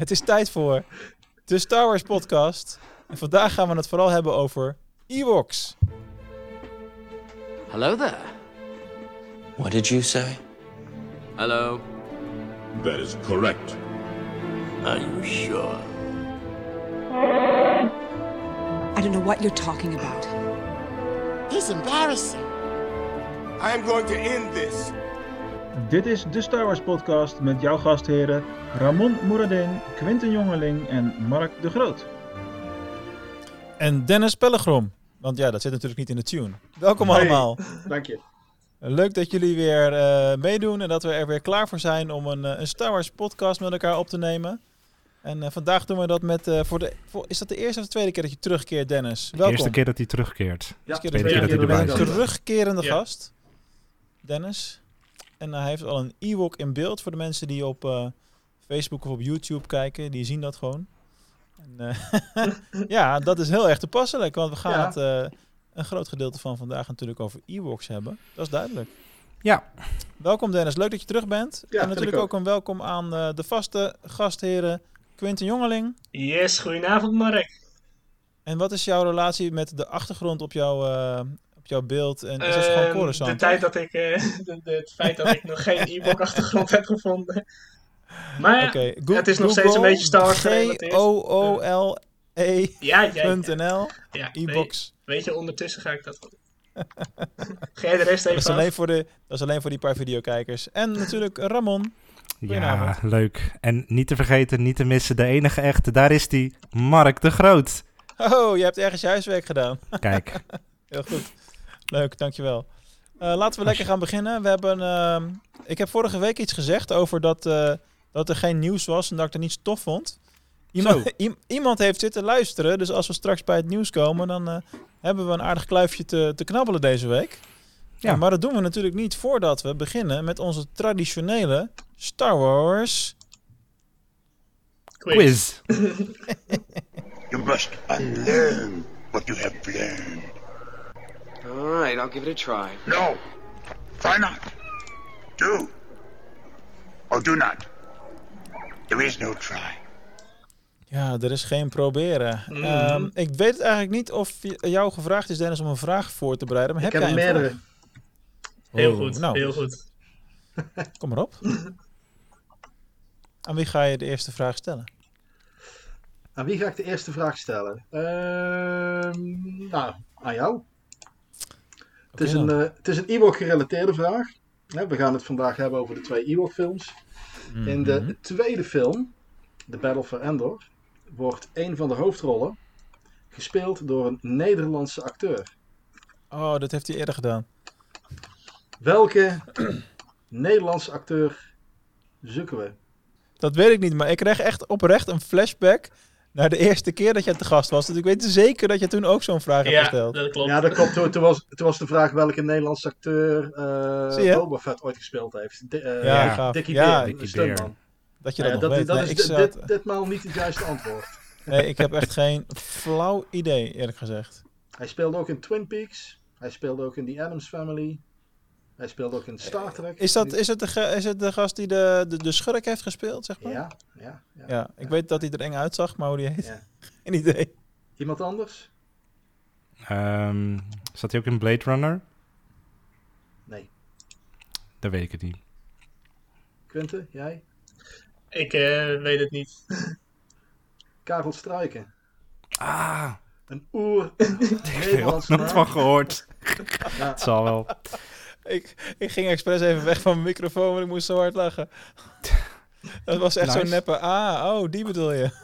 Het is tijd voor de Star Wars podcast. En vandaag gaan we het vooral hebben over Ewoks. Hello there. What did you say? Hello. That is correct. Are you sure? I don't know what you're talking about. He's embarrassing. I am going to end this. Dit is de Star Wars podcast met jouw gastheren Ramon Moeradin, Quinten Jongeling en Mark de Groot. En Dennis Pellegrom. Want ja, dat zit natuurlijk niet in de tune. Welkom allemaal. Dank je. Leuk dat jullie weer eh, meedoen en dat we er weer klaar voor zijn om een, eh, een Star Wars podcast met elkaar op te nemen. En eh, vandaag doen we dat met, eh, voor de, voor, is dat de eerste of de tweede keer dat je terugkeert, Dennis? Welkom. Eerste keer dat hij terugkeert. Ja, Eerste tweede keer dat hij je erbij een terugkerende Ja. gast, Dennis. En hij heeft al een Ewok in beeld voor de mensen die op eh, Facebook of op YouTube kijken. Die zien dat gewoon. En, eh, ja, dat is heel erg toepasselijk, want we gaan Ja. het eh, een groot gedeelte van vandaag natuurlijk over Ewoks hebben. Dat is duidelijk. Ja, Welkom Dennis, leuk dat je terug bent. Ja, en natuurlijk ook. een welkom aan eh, de vaste gastheren Quinten Jongeling. Yes, goedenavond Mark. En wat is jouw relatie met de achtergrond op jouw, eh, op jouw beeld? En is dat gewoon Ehm, Coruscant? de tijd dat ik, eh, de, de- het feit dat ik nog geen e-book achtergrond heb gevonden. Maar het is nog steeds een beetje Star gerelateerd. G-O-O-L-E.nl ja, ja, ja, ja, e-box. Weet, weet je, ondertussen ga ik dat doen. Ga jij de rest Dat even is, af? alleen voor de, dat is alleen voor die paar videokijkers. En natuurlijk Ramon. ja, leuk. En niet te vergeten, niet te missen, de enige echte, daar is die, Mark de Groot. Oh, je hebt ergens je huiswerk gedaan. Kijk, Heel goed. Leuk, dankjewel. Eh laten we lekker gaan beginnen. We hebben, ehm, ik heb vorige week iets gezegd over dat, eh, dat er geen nieuws was en dat ik het niet tof vond. Iemand, iemand heeft zitten luisteren, dus als we straks bij het nieuws komen, dan eh, hebben we een aardig kluifje te, te knabbelen deze week. Ja. Ja. maar dat doen we natuurlijk niet voordat we beginnen met onze traditionele Star Wars. quiz. You must unlearn what you have learned. All right, I'll give it a try. No. Try not. Do. Or do not. There is no try. Ja, er is geen proberen. Mhm. Ehm, ik weet het eigenlijk niet of jou gevraagd is, Dennis, om een vraag voor te bereiden. Maar Ik heb heb er jij een meerdere. vraag? Heel Oh, goed, nou. heel goed. Kom maar op. Aan wie ga je de eerste vraag stellen? Aan wie ga ik de eerste vraag stellen? Ehm, nou, aan jou. Het is, een, eh, het is een Ewok gerelateerde vraag. Hè, we gaan het vandaag hebben over de twee Ewok films. In Mhm. de tweede film, The Battle for Endor, wordt een van de hoofdrollen gespeeld door een Nederlandse acteur. Oh, dat heeft hij eerder gedaan. Welke Nederlandse acteur zoeken we? Dat weet ik niet, maar ik kreeg echt oprecht een flashback naar de eerste keer dat jij te gast was. Dus ik weet zeker dat je toen ook zo'n vraag hebt Ja, gesteld. dat klopt. Ja, dat klopt. Toen, toen was, toen was de vraag welke Nederlandse acteur eh je? Boba Fett ooit gespeeld heeft. Eh, Ja. Dickie Ja, Beer, Dickie. Dat je Nou dat ja, nog weet. dat Nee, is ik, dit, zat- dit, ditmaal niet het juiste antwoord. nee, ik heb echt geen flauw idee, eerlijk gezegd. Hij speelde ook in Twin Peaks. Hij speelde ook in The Addams Family. Hij speelde ook in Star Trek. Is, dat, is, het, de, is het de gast die de, de, de schurk heeft gespeeld, zeg maar? Ja, ja, ja. Ja, ik weet dat hij er eng uitzag, maar hoe die heet, Ja. geen idee. Iemand anders? Ehm, zat hij ook in Blade Runner? Nee. Dat weet ik het niet. Quinten, jij? Ik eh, weet het niet. Karel Struiken. Ah, Een oer ik heb er Nederlandse nooit van gehoord. Ja, Het zal wel. Ik, ik ging expres even weg van mijn microfoon, want ik moest zo hard lachen. Dat was echt Nice. zo'n neppe. Ah, oh, die bedoel je.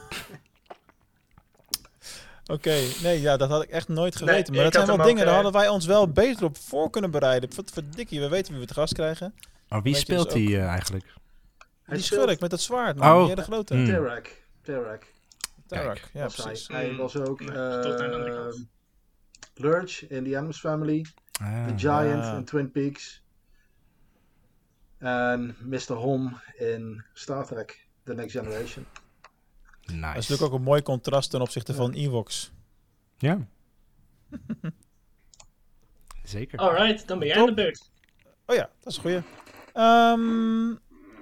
Oké, nee, ja, dat had ik echt nooit geweten. Nee, maar dat zijn wel dingen, daar eh, hadden wij ons wel beter op voor kunnen bereiden. Wat verdikkie, we weten wie we te gast krijgen. Maar wie speelt dus hij eh, eigenlijk? hij die schurk met dat zwaard, man. Oh. Die hele grote. Hmm. Terak. Terak Kijk. ja, hij. precies. Hij Mm. was ook de eh. Lurch in The Addams Family. Ah, The Giant Ah. in Twin Peaks. En Mr. Hom in Star Trek The Next Generation. Dat is nice. natuurlijk ook een mooi contrast ten opzichte van Ewoks. Ja. Zeker. Alright, dan ben jij aan de beurt. Oh ja, dat is een goeie. Ehm,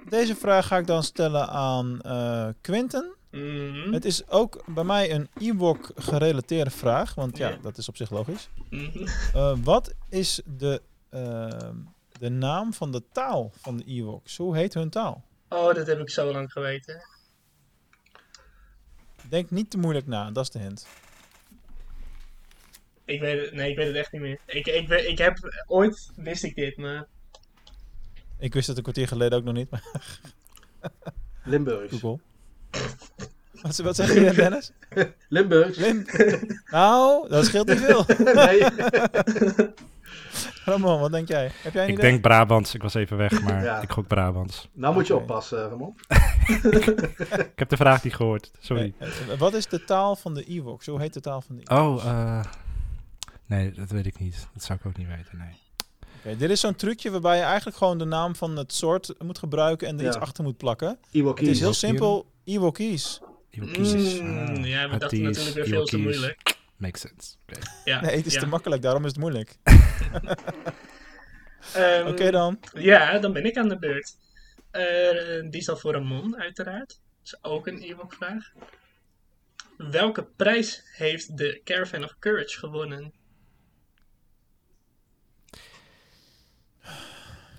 deze vraag ga ik dan stellen aan eh Quinten. Mhm. Het is ook bij mij een Ewok gerelateerde vraag, want ja, dat is op zich logisch. Mhm. Eh, wat is de, ehm, de naam van de taal van de Ewoks? Hoe heet hun taal? Oh, dat heb ik zo lang geweten. Denk niet te moeilijk na, dat is de hint. Ik weet het, nee, ik weet het echt niet meer. Ik, ik, ik heb, ooit wist ik dit, maar... Ik wist het een kwartier geleden ook nog niet, maar Limburgs. Google. Wat, wat zeg je, Dennis? Limburgs. Lim nou, dat scheelt niet veel. nee. Ramon, wat denk jij? Heb jij een Ik idee? denk Brabants. Ik was even weg, maar Ja. ik gok Brabants. Nou moet je oppassen, Ramon. Ik heb de vraag niet gehoord. Sorry. Nee, eh, wat is de taal van de Ewoks? Hoe heet de taal van de Ewoks? Oh, eh nee, dat weet ik niet. Dat zou ik ook niet weten, nee. Oké, dit is zo'n trucje waarbij je eigenlijk gewoon de naam van het soort moet gebruiken en er Ja. iets achter moet plakken. Het Iwokies. is heel simpel. Ewokies. Iwokies. Mm, ah, ja, we dachten natuurlijk weer veel te Iwokies. moeilijk. Makes sense. Oké. Ja, Nee, het is ja. te makkelijk, daarom is het moeilijk. Ehm, Oké dan. Ja, dan ben ik aan de beurt. Eh, die is dan voor Ramon, uiteraard. Dat is ook een Ewok-vraag. Welke prijs heeft de Caravan of Courage gewonnen?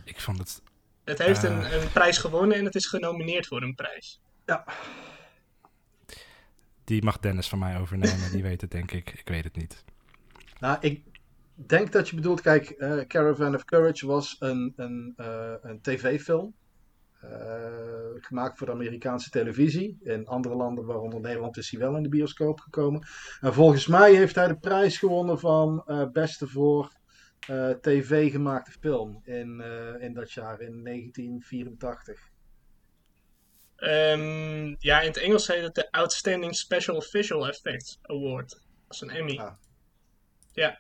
Ik vond het... Het heeft Eh. een, een prijs gewonnen en het is genomineerd voor een prijs. Die mag Dennis van mij overnemen. Die weet het, denk ik. Ik weet het niet. Nou, ik denk dat je bedoelt, kijk, eh, Caravan of Courage was een, een, eh, een tv-film. eh, gemaakt voor de Amerikaanse televisie. In andere landen, waaronder Nederland, is hij wel in de bioscoop gekomen. En volgens mij heeft hij de prijs gewonnen van beste voor tv gemaakte film in, in dat jaar, in 1984. Ehm, ja, in het Engels heet het de Outstanding Special Visual Effects Award. Dat is een Emmy. Ah. Ja.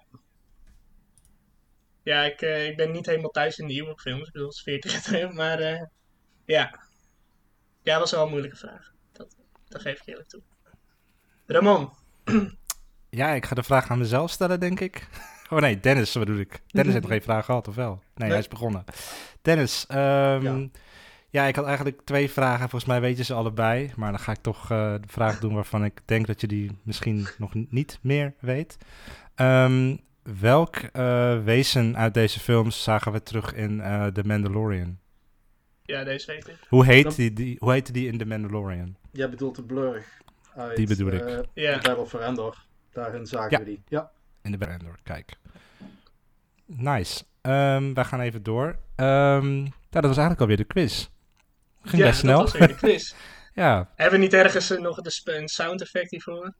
Ja, ik, eh, ik ben niet helemaal thuis in de Ewok films. Ik bedoel, het is 40 jaar, maar eh, ja. Ja, dat was wel een moeilijke vraag. Dat, dat geef ik eerlijk toe. Ramon. Ja, ik ga de vraag aan mezelf stellen, denk ik. Oh nee, Dennis bedoel ik. Dennis heeft nog geen vraag gehad, of wel? Nee, hij is begonnen. Dennis, ehm, Ja. Ja. ik had eigenlijk twee vragen. Volgens mij weet je ze allebei. Maar dan ga ik toch eh, de vraag doen waarvan ik denk dat je die misschien nog niet meer weet. Ehm, welk eh, wezen uit deze films zagen we terug in eh The Mandalorian? Ja, deze weet ik. Hoe, heet Dan- die, die, hoe heette die in The Mandalorian? Jij bedoelt de Blurg uit Die bedoel ik. eh, Ja. Battle for Endor. Daarin zagen Ja. we die. Ja. In de Brandor, kijk. Nice. Ehm wij gaan even door. Ehm nou, dat was eigenlijk alweer de quiz. Ging ja, best snel. dat was quiz. ja, Hebben we niet ergens eh, nog een sound effect hiervoor?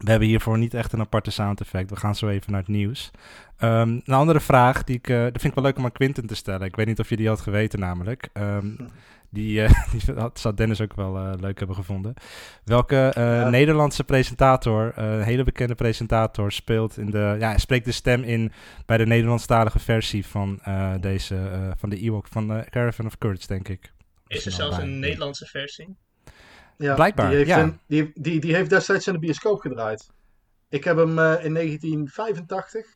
we hebben hiervoor niet echt een aparte sound effect. We gaan zo even naar het nieuws. Ehm, een andere vraag, die ik, eh, dat vind ik wel leuk om aan Quinten te stellen. Ik weet niet of je die had geweten namelijk. Ehm, die, eh, die had, zou Dennis ook wel leuk hebben gevonden. Welke Ja. Nederlandse presentator, een hele bekende presentator, speelt in de, ja, spreekt de stem in bij de Nederlandstalige versie van deze, van de Ewok, van Caravan of Courage, denk ik. Is er zelfs een Nederlandse versie? Ja, Blijkbaar, Die heeft, ja. een- die, die, die heeft destijds in de bioscoop gedraaid. Ik heb hem eh, in 1985.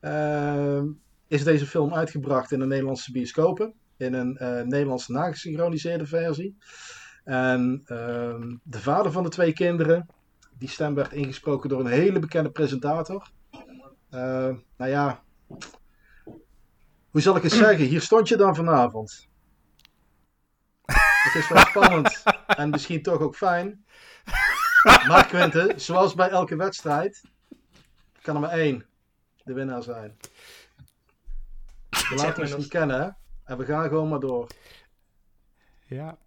eh, is deze film uitgebracht in de Nederlandse bioscopen. In een eh, Nederlandse nagesynchroniseerde versie. En ehm, de vader van de twee kinderen. Die stem werd ingesproken door een hele bekende presentator. Eh, nou ja. Hoe zal ik het zeggen? Hier stond je dan vanavond. Het is wel spannend. En misschien toch ook fijn. Maar Quinten, zoals bij elke wedstrijd, kan er maar één de winnaar zijn. We laten ons niet kennen, hè? En we gaan gewoon maar door. Ja.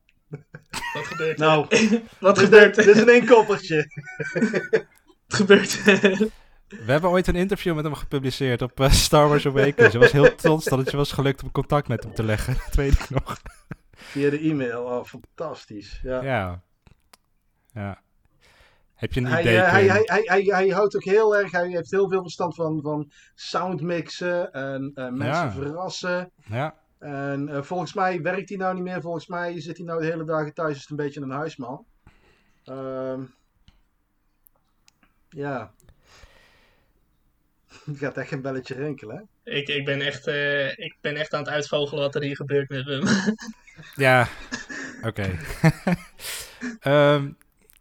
Wat gebeurt er? Nou, Wat dit, gebeurt dit er? is een inkoppertje. Wat gebeurt er? We hebben ooit een interview met hem gepubliceerd op eh, Star Wars Awakens. Je was heel trots dat het je was gelukt om contact met hem te leggen. Dat weet ik nog. Via de e-mail. Oh, fantastisch. Ja. Ja. Ja. Heb je een Hij, idee? eh, hij, hij, hij, hij, hij houdt ook heel erg, hij heeft heel veel verstand van, van soundmixen en eh, mensen Ja. verrassen. Ja. En eh, volgens mij werkt hij nou niet meer. Volgens mij zit hij nou de hele dagen thuis. Is het een beetje een huisman. Ehm, ja. Het gaat echt een belletje rinkelen. hè? ik, ik, ben echt, eh, ik ben echt aan het uitvogelen wat er hier gebeurt met hem. Ja. Oké. Ehm,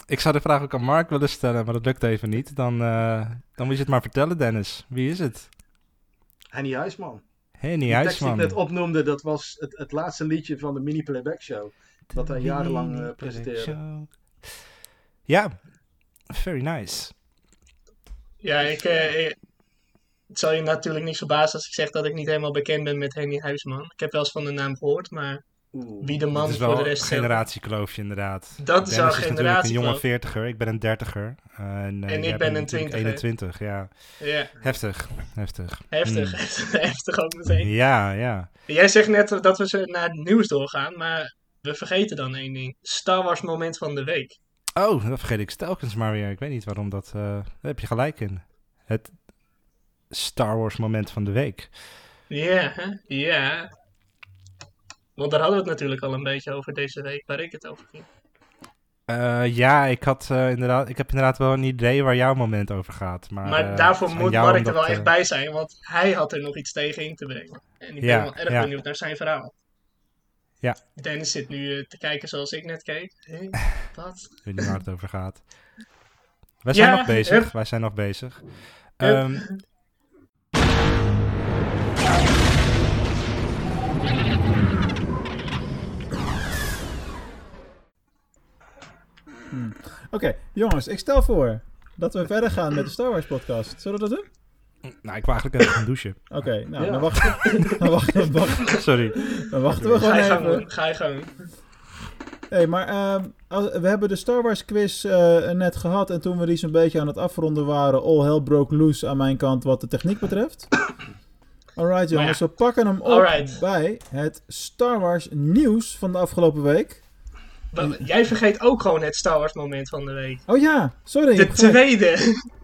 Ik zou de vraag ook aan Mark willen stellen, maar dat lukt even niet. Dan, eh, dan moet je het maar vertellen, Dennis. Wie is het? Henny Huisman. Henny Die tekst die Huisman. ik net opnoemde, dat was het, het laatste liedje van de mini playback show. Dat hij jarenlang eh, presenteerde. Ja, very nice. Ja, ik, eh, het zal je natuurlijk niet verbazen als ik zeg dat ik niet helemaal bekend ben met Henny Huisman. Ik heb wel eens van de naam gehoord, maar wie de man is voor wel de een rest generatiekloofje inderdaad. Dat is Dennis wel een natuurlijk een jonge veertiger, ik ben een dertiger. eh, en eh, En ik ben een twintiger. 21, ja. Ja. Heftig, heftig. Heftig, Hmm. heftig ook meteen. Ja, ja. Jij zegt net dat we naar het nieuws doorgaan, maar we vergeten dan één ding. Star Wars moment van de week. Oh, dat vergeet ik telkens maar weer. Ik weet niet waarom dat... eh, daar heb je gelijk in. Het Star Wars moment van de week. Ja, hè? ja. Want daar hadden we het natuurlijk al een beetje over deze week, waar ik het over ging. Eh, ja, ik, had, eh, inderdaad, ik heb inderdaad wel een idee waar jouw moment over gaat. Maar, Maar eh, daarvoor moet Mark er wel echt bij zijn, want hij had er nog iets tegen in te brengen. En ik Ja, ben wel erg ja. benieuwd naar zijn verhaal. Ja. Dennis zit nu te kijken zoals ik net keek. Hé, wat? Ik weet niet waar het over gaat. Wij zijn Ja, nog bezig. hup. Wij zijn nog bezig. Ehm, Oké, jongens, ik stel voor dat we verder gaan met de Star Wars podcast. Zullen we dat doen? nou, ik wil eigenlijk even gaan douchen. Oké, nou, Ja. dan, wachten, dan, wachten, dan, wachten, Sorry. dan wachten we Ga je gewoon gang even. doen, ga je gang. Hey, maar ehm, als- we hebben de Star Wars quiz eh, net gehad. En toen we die zo'n beetje aan het afronden waren, all hell broke loose aan mijn kant wat de techniek betreft. Alright jongens, we pakken hem op Alright. bij het Star Wars nieuws van de afgelopen week. Jij vergeet ook gewoon het Star Wars moment van de week. Oh ja, sorry. De tweede.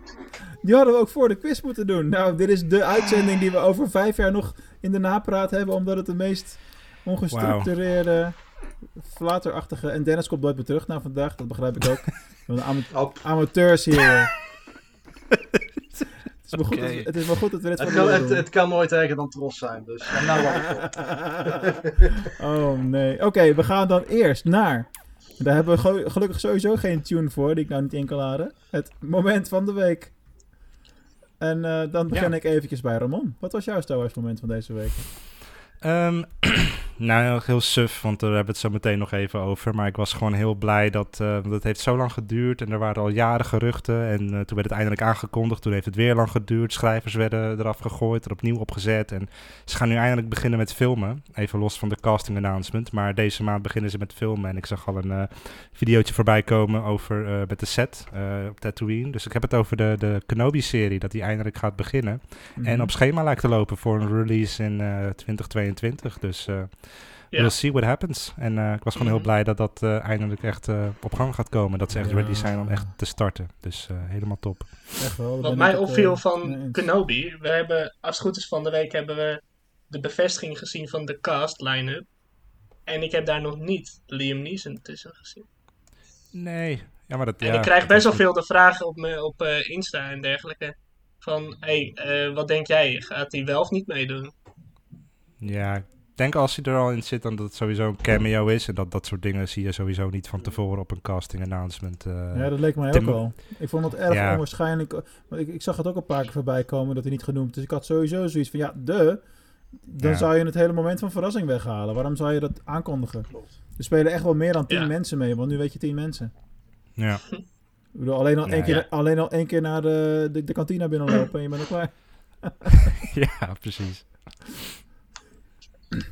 Die hadden we ook voor de quiz moeten doen. Nou, dit is de uitzending die we over vijf jaar nog in de napraat hebben, omdat het de meest ongestructureerde, flaterachtige... En Dennis komt nooit meer terug na vandaag, dat begrijp ik ook. De Op. amateurs hier. het, is maar goed dat, we- het is maar goed dat we dit Het van kan, het, het kan nooit erger dan Tros zijn, dus en nou wacht ik op. Oh nee. Oké, we gaan dan eerst naar... Daar hebben we ge- gelukkig sowieso geen tune voor, die ik nou niet in kan laden. Het moment van de week. En eh, dan begin Ja. ik eventjes bij Ramon. Wat was jouw Star Wars moment van deze week? Ehm, nou, heel- suf, want daar hebben we het zo meteen nog even over. Maar ik was gewoon heel blij dat, eh, want het heeft zo lang geduurd en er waren al jaren geruchten. En eh, toen werd het eindelijk aangekondigd, toen heeft het weer lang geduurd. Schrijvers werden eraf gegooid, er opnieuw opgezet. En ze gaan nu eindelijk beginnen met filmen. Even los van de casting announcement. Maar deze maand beginnen ze met filmen. En ik zag al een eh videootje voorbij komen over met de set op Tatooine. Dus ik heb het over de, de Kenobi-serie, dat die eindelijk gaat beginnen. Mhm. En op schema lijkt te lopen voor een release in eh 2022. Dus Ja. we'll see what happens. En eh, ik was gewoon heel Mhm. blij dat dat eh, eindelijk echt eh, op gang gaat komen. Dat ze echt Ja. ready zijn om echt te starten. Dus eh, helemaal top. Echt wel, Wat mij opviel van. Kenobi, we hebben, als het goed is van de week, hebben we de bevestiging gezien van de cast line-up. En ik heb daar nog niet Liam Neeson tussen gezien. Nee. Ja, maar dat, En ja, ik krijg best wel veel de vragen op, me, op eh, Insta en dergelijke. Van, hé, hey, eh, wat denk jij? Gaat hij wel of niet meedoen? Ja, ik denk als hij er al in zit, dan dat het sowieso een cameo is. En dat dat soort dingen zie je sowieso niet van tevoren op een casting announcement. eh. Ja, dat leek mij Tim- ook wel. Ik vond het erg Ja. onwaarschijnlijk. Want ik, ik zag het ook een paar keer voorbij komen dat hij niet genoemd. Dus ik had sowieso zoiets van, ja, de. Dan Ja. zou je het hele moment van verrassing weghalen. Waarom zou je dat aankondigen? Er spelen echt wel meer dan tien Ja. mensen mee, want nu weet je tien mensen. Ja. Ik bedoel, alleen al, Ja, één, keer, ja. alleen al één keer naar de, de, de kantine binnenlopen en je bent er klaar. ja, precies.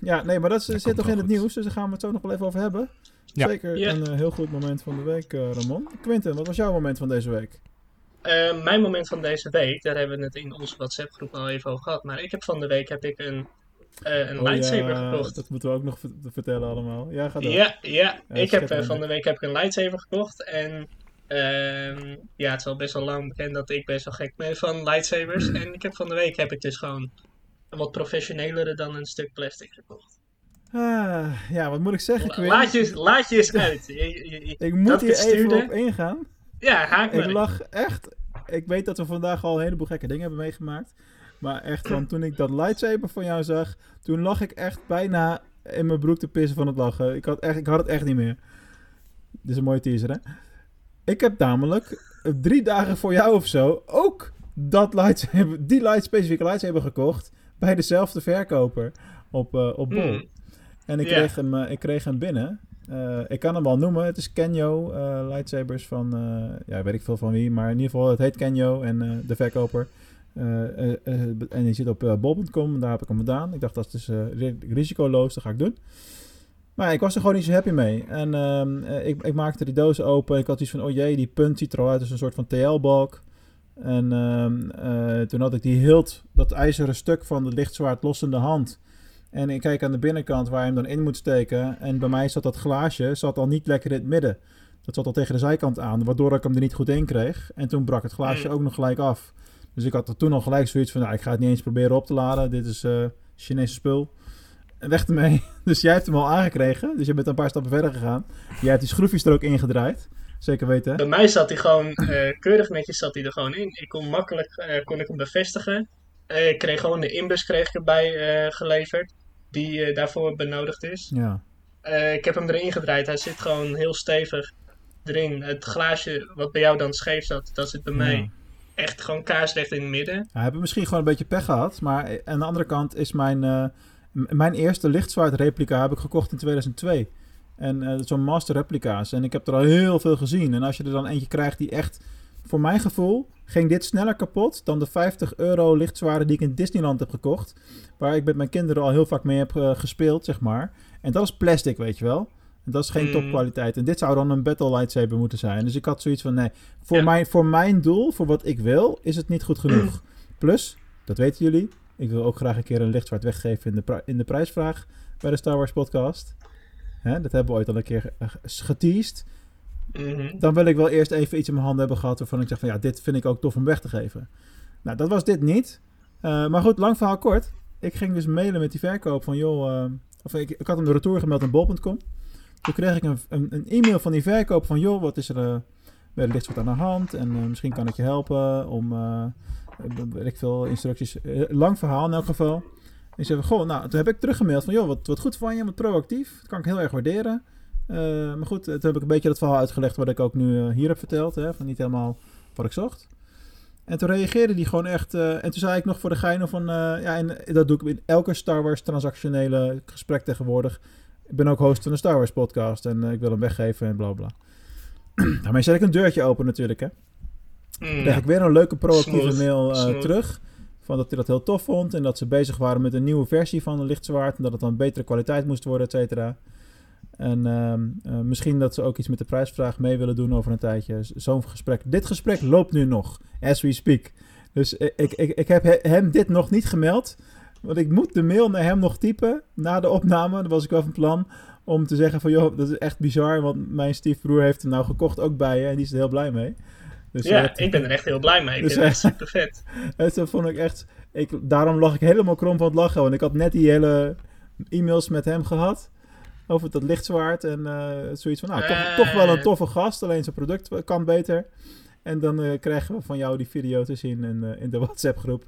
Ja, nee, maar dat zit toch in het goed. nieuws, dus daar gaan we het zo nog wel even over hebben. Ja. Zeker Ja. een eh, heel goed moment van de week, eh, Ramon. Quinten, wat was jouw moment van deze week? Eh, mijn moment van deze week, daar hebben we het in onze WhatsApp groep al even over gehad. Maar ik heb van de week heb ik een, eh, een Oh lightsaber ja, gekocht. Dat moeten we ook nog ver- vertellen allemaal. Ja, ga door. Ja, ja. ik heb van de week heb ik een lightsaber gekocht. En ehm, ja, het is al best wel lang bekend dat ik best wel gek ben van lightsabers. en ik heb van de week heb ik dus gewoon een wat professionelere dan een stuk plastic gekocht. Ah, ja, wat moet ik zeggen, Quint? Laat je, laat je eens uit. Je- je- je- Ik moet hier ik even op ingaan. Ja, haak Ik lag echt... Ik weet dat we vandaag al een heleboel gekke dingen hebben meegemaakt. Maar echt, van toen ik dat lightsaber van jou zag... Toen lag ik echt bijna in mijn broek te pissen van het lachen. Ik had, echt, ik had het echt niet meer. Dit is een mooie teaser, hè? Ik heb namelijk drie dagen voor jou of zo ook dat lightsaber, die light, specifieke lightsaber gekocht bij dezelfde verkoper op, eh, op Bol. Hmm. En ik, kreeg hem, eh, ik kreeg hem binnen. Eh, ik kan hem wel noemen. Het is Kenyo eh, lightsabers van, ja, weet ik veel van wie, maar in ieder geval het heet Kenyo en de verkoper. En die zit op bol.com, daar heb ik hem gedaan. Ik dacht dat is dus ri- risicoloos, dat ga ik doen. Maar ik was er gewoon niet zo happy mee. En ehm, eh, ik, ik maakte die doos open. Ik had iets van, oh jee, die punt ziet er al uit als een soort van TL-balk. En ehm, eh, toen had ik die hilt, dat ijzeren stuk van het lichtzwaard los in de hand. En ik kijk aan de binnenkant waar je hem dan in moet steken. En bij mij zat dat glaasje zat al niet lekker in het midden. Dat zat al tegen de zijkant aan, waardoor ik hem er niet goed in kreeg. En toen brak het glaasje Mm. ook nog gelijk af. Dus ik had er toen al gelijk zoiets van, nou, ik ga het niet eens proberen op te laden. Dit is eh Chinese spul. En weg ermee. Dus jij hebt hem al aangekregen. Dus je bent een paar stappen verder gegaan. Jij hebt die schroefjes er ook ingedraaid. Zeker weten. Bij mij zat hij gewoon eh, keurig netjes zat hij er gewoon in. Ik kon makkelijk eh, kon ik hem bevestigen. Eh, ik kreeg gewoon de inbus kreeg ik erbij geleverd. Die daarvoor benodigd is. Ja. Ik heb hem erin gedraaid. Hij zit gewoon heel stevig erin. Het glaasje wat bij jou dan scheef zat, dat zit bij Ja. mij echt gewoon kaarsrecht in het midden. Ja, we hebben misschien gewoon een beetje pech gehad. Maar aan de andere kant is mijn, mijn eerste lichtzwaard replica heb ik gekocht in 2002. En eh, zo'n master replica's. En ik heb er al heel veel gezien. En als je er dan eentje krijgt die echt, voor mijn gevoel, ging dit sneller kapot dan de 50 euro lichtzwaarden die ik in Disneyland heb gekocht. Waar ik met mijn kinderen al heel vaak mee heb eh, gespeeld, zeg maar. En dat is plastic, weet je wel. En dat is geen Mm. topkwaliteit. En dit zou dan een battle lightsaber moeten zijn. Dus ik had zoiets van, nee, voor, Ja. mijn, voor mijn doel, voor wat ik wil, is het niet goed genoeg. Plus, dat weten jullie, ik wil ook graag een keer een lichtzwaard weggeven in de, in de prijsvraag bij de Star Wars podcast. Hè, dat hebben we ooit al een keer eh, geteased. Mhm. Dan wil ik wel eerst even iets in mijn handen hebben gehad waarvan ik zeg van ja, dit vind ik ook tof om weg te geven. Nou, dat was dit niet. Eh, maar goed, lang verhaal kort. Ik ging dus mailen met die verkoop van joh, eh, of ik, ik had hem de retour gemeld aan bol.com. Toen kreeg ik een, een, een e-mail van die verkoop van joh, wat is er de lichtzwaard aan de hand en misschien kan ik je helpen om, weet ik veel, instructies. Lang verhaal in elk geval. Ik zei, goh, nou, toen heb ik teruggemaild van, joh, wat, wat goed van je, wat proactief. Dat kan ik heel erg waarderen. Eh, maar goed, toen heb ik een beetje dat verhaal uitgelegd wat ik ook nu eh, hier heb verteld. Hè, van niet helemaal wat ik zocht. En toen reageerde die gewoon echt. eh, en toen zei ik nog voor de gein van. eh, ja, en dat doe ik in elke Star Wars transactionele gesprek tegenwoordig. Ik ben ook host van een Star Wars podcast en eh, ik wil hem weggeven en bla bla. Daarmee zet ik een deurtje open natuurlijk, hè. Mm. Dan krijg ik weer een leuke proactieve Smooth, mail eh, terug. Van dat hij dat heel tof vond. En dat ze bezig waren met een nieuwe versie van de lichtzwaard. En dat het dan betere kwaliteit moest worden, et cetera. En ehm, eh, misschien dat ze ook iets met de prijsvraag mee willen doen over een tijdje. Zo'n gesprek. Dit gesprek loopt nu nog, as we speak. Dus ik, ik, ik, heb he- hem dit nog niet gemeld. Want ik moet de mail naar hem nog typen na de opname. Dat was ik wel van plan. Om te zeggen van, joh, dat is echt bizar. Want mijn stiefbroer heeft hem nou gekocht ook bij je. En die is er heel blij mee. Dus ja, ik ben er echt heel blij mee. Ik Dus, vind het echt eh, super vet. het dat vond ik echt. Ik, daarom lag ik helemaal krom van het lachen. Want ik had net die hele e-mails met hem gehad. Over dat lichtzwaard. En eh, zoiets van. Nou, toch, Eh. toch wel een toffe gast. Alleen zijn product kan beter. En dan eh, krijgen we van jou die video te zien in, in de WhatsApp-groep.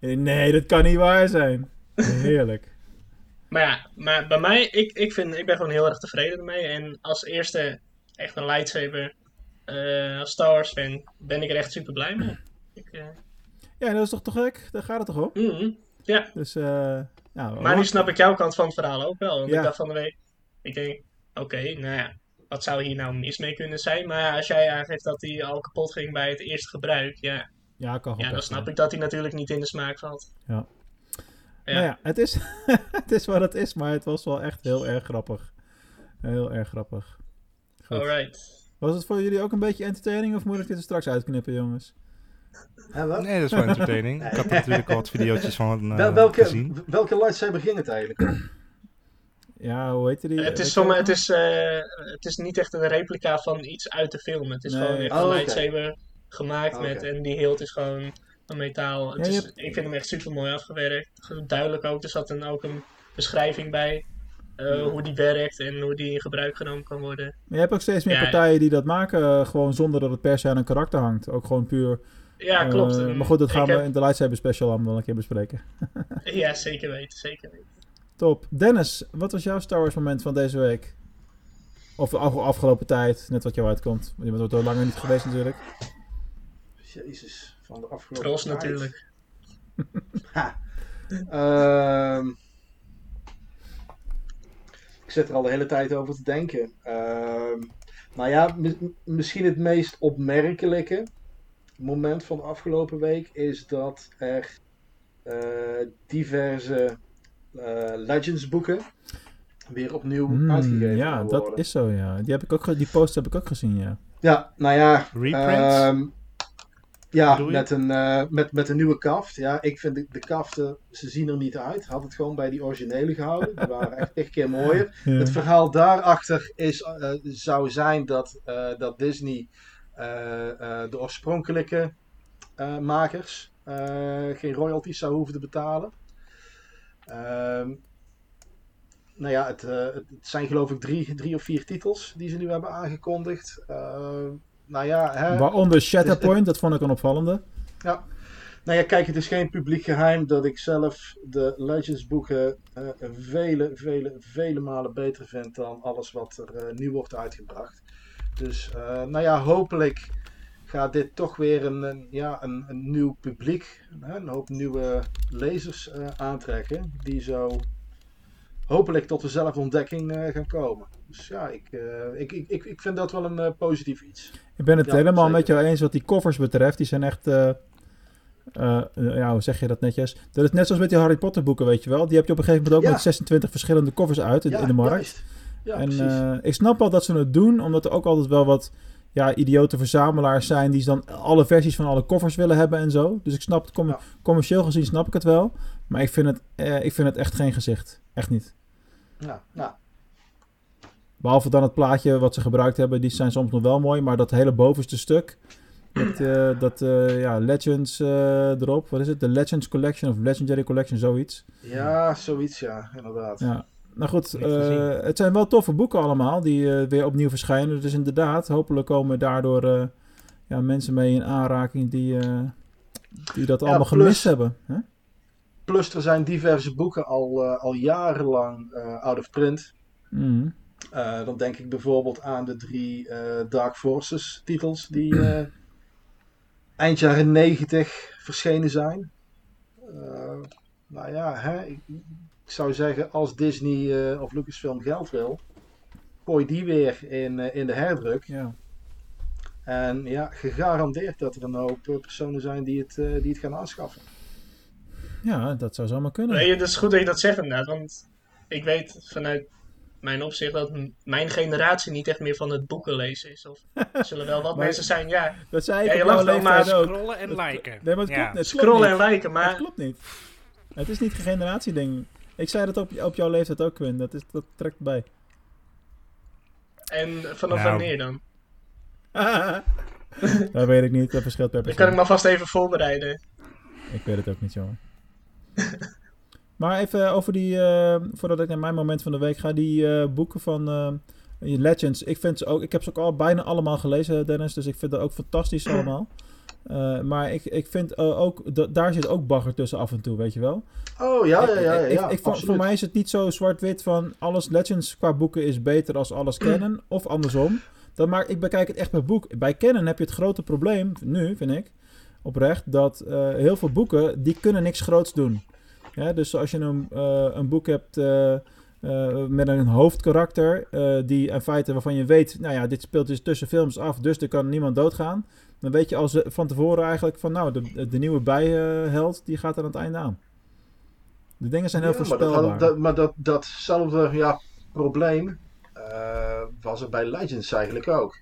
En nee, dat kan niet waar zijn. Heerlijk. Maar ja, maar bij mij, ik, ik, vind, ik ben gewoon heel erg tevreden ermee. En als eerste echt een lightsaber, eh, als Star Wars fan, ben ik er echt super blij mee. Ik, eh, Ja, dat is toch te gek? Daar gaat het toch om? mhm. Ja, Dus, eh nou, maar nu snap ik jouw kant van het verhaal ook wel. Want Ja. ik dacht van de week, ik denk, oké, nou ja, wat zou hier nou mis mee kunnen zijn? Maar als jij aangeeft dat hij al kapot ging bij het eerste gebruik, ja, Ja, kan ja dan snap ja. ik dat hij natuurlijk niet in de smaak valt. Ja. Ja. Nou ja, het is, het is wat het is, maar het was wel echt heel erg grappig. Heel erg grappig. Goed. Alright. Was het voor jullie ook een beetje entertaining of moet ik dit er straks uitknippen, jongens? En wat? Nee, dat is wel entertaining. Ik had natuurlijk al wat video's van eh, Wel- welke, gezien. welke lightsaber ging het eigenlijk? Ja, hoe heette die? Het is, Weet sommige, je het, is, eh, het is niet echt een replica van iets uit de film. Het is Nee. gewoon echt Oh, een oké. lightsaber gemaakt Oké. met en die hield is gewoon een metaal. Het Ja, je is, hebt- Ik vind hem echt super mooi afgewerkt. Duidelijk ook, er zat dan ook een beschrijving bij eh, hoe die werkt en hoe die in gebruik genomen kan worden. Maar je hebt ook steeds meer Ja. partijen die dat maken, eh, gewoon zonder dat het per se aan een karakter hangt. Ook gewoon puur. Ja, eh, klopt. En maar goed, dat gaan we heb- in de Lightsaber Special allemaal wel een keer bespreken. Ja, zeker weten, zeker weten. Top. Dennis, wat was jouw Star Wars moment van deze week? Of de af- afgelopen tijd, net wat jou uitkomt. Je bent er langer niet geweest natuurlijk. Jezus, van de afgelopen tijd. natuurlijk. Ha. Ehm, zit er al de hele tijd over te denken. Ehm, nou ja, mi- misschien het meest opmerkelijke moment van de afgelopen week is dat er eh, diverse eh, Legends boeken weer opnieuw Hmm, uitgegeven ja, dat is zo, ja. Die, heb ik ook die post heb ik ook gezien, ja. Ja, nou ja. Reprints? ehm, ja, met een, eh, met, met een nieuwe kaft. Ja, ik vind de, de kaften, ze zien er niet uit. Had het gewoon bij die originele gehouden. Die waren echt echt keer mooier. Ja. Het verhaal daarachter is, eh, zou zijn dat, eh, dat Disney de oorspronkelijke makers geen royalties zou hoeven te betalen. Ehm, nou ja, het, het het zijn geloof ik drie, drie of vier titels die ze nu hebben aangekondigd. Nou ja, hè, Waaronder Shatterpoint, dat vond ik een opvallende. ja. Nou ja, kijk, het is geen publiek geheim dat ik zelf de Legends boeken eh, vele, vele, vele malen beter vind dan alles wat er eh, nu wordt uitgebracht. Dus, eh, nou ja, hopelijk gaat dit toch weer een, een, ja, een, een nieuw publiek, hè, een hoop nieuwe lezers aantrekken, die zo hopelijk tot de zelfontdekking gaan komen. Dus ja, ik, eh, ik, ik, ik, vind dat wel een eh, positief iets. Ik ben het Ja, helemaal zeker. met jou eens wat die covers betreft. Die zijn echt... eh, ja, hoe zeg je dat netjes? Dat is net zoals met die Harry Potter boeken, weet je wel. Die heb je op een gegeven moment ook Ja. met 26 verschillende covers uit in, Ja, in de markt. en ik snap wel dat ze het doen, omdat er ook altijd wel wat ja, idiote verzamelaars zijn die dan alle versies van alle covers willen hebben en zo. Dus ik snap het, commer- commercieel gezien snap ik het wel. Maar ik vind het, ik vind het echt geen gezicht. Echt niet. Ja, nou, Behalve dan het plaatje wat ze gebruikt hebben, die zijn soms nog wel mooi. Maar dat hele bovenste stuk, met eh, dat eh, ja, Legends eh, erop. Wat is het? De Legends Collection of Legendary Collection, zoiets. Ja, zoiets ja, inderdaad. Ja. Nou goed, eh, het zijn wel toffe boeken allemaal die eh, weer opnieuw verschijnen. Dus inderdaad, hopelijk komen daardoor eh, ja, mensen mee in aanraking die, eh, die dat Ja, allemaal plus- gemist hebben. Hè? Plus er zijn diverse boeken al, eh, al jarenlang eh, out of print. Mhm. Eh, dan denk ik bijvoorbeeld aan de drie eh, Dark Forces titels die eh, eind jaren 90 verschenen zijn. Eh, nou ja, hè, ik, ik zou zeggen als Disney eh, of Lucasfilm geld wil, gooi die weer in, eh, in de herdruk. Ja. En ja, gegarandeerd dat er een hoop personen zijn die het, eh, die het gaan aanschaffen. ja, dat zou zomaar kunnen. Nee, het is goed dat je dat zegt inderdaad. Want ik weet vanuit mijn opzicht dat mijn generatie niet echt meer van het boeken lezen is. Of er zullen wel wat Maar- mensen zijn, ja. Dat zei ik ja, op je wel, maar. Scrollen en Dat- liken. Nee, maar het Ja. klopt, het klopt Scrollen niet. en liken, maar- Het klopt niet. Het is niet een generatieding. Ik zei dat op, op jouw leeftijd ook, Quinn. Dat, is, dat trekt bij. En vanaf Nou. wanneer dan? dat weet ik niet. Dat verschilt per Dan persoon. kan ik me alvast even voorbereiden. Ik weet het ook niet, jongen. maar even over die, eh, voordat ik naar mijn moment van de week ga, die eh, boeken van eh, Legends. Ik, vind ze ook, ik heb ze ook al bijna allemaal gelezen, Dennis, dus ik vind dat ook fantastisch allemaal. Maar ik, ik vind ook, da- daar zit ook bagger tussen af en toe, weet je wel. Oh ja, ja, ja. ja, Ik- ik, voor mij is het niet zo zwart-wit van alles Legends qua boeken is beter als alles Canon, of andersom. Dat maakt, ik bekijk het echt per boek. Bij Canon heb je het grote probleem, nu vind ik, oprecht, dat heel veel boeken, die kunnen niks groots doen. Ja, dus als je een, eh, een boek hebt eh, eh, met een hoofdkarakter, die in feite waarvan je weet, nou ja, dit speelt dus tussen films af, dus er kan niemand doodgaan. Dan weet je als van tevoren eigenlijk van, nou, de, de nieuwe bijheld, die gaat er aan het einde aan. De dingen zijn heel Ja, maar dat, voorspelbaar. had- dat, maar dat, datzelfde ja, probleem was er bij Legends eigenlijk ook.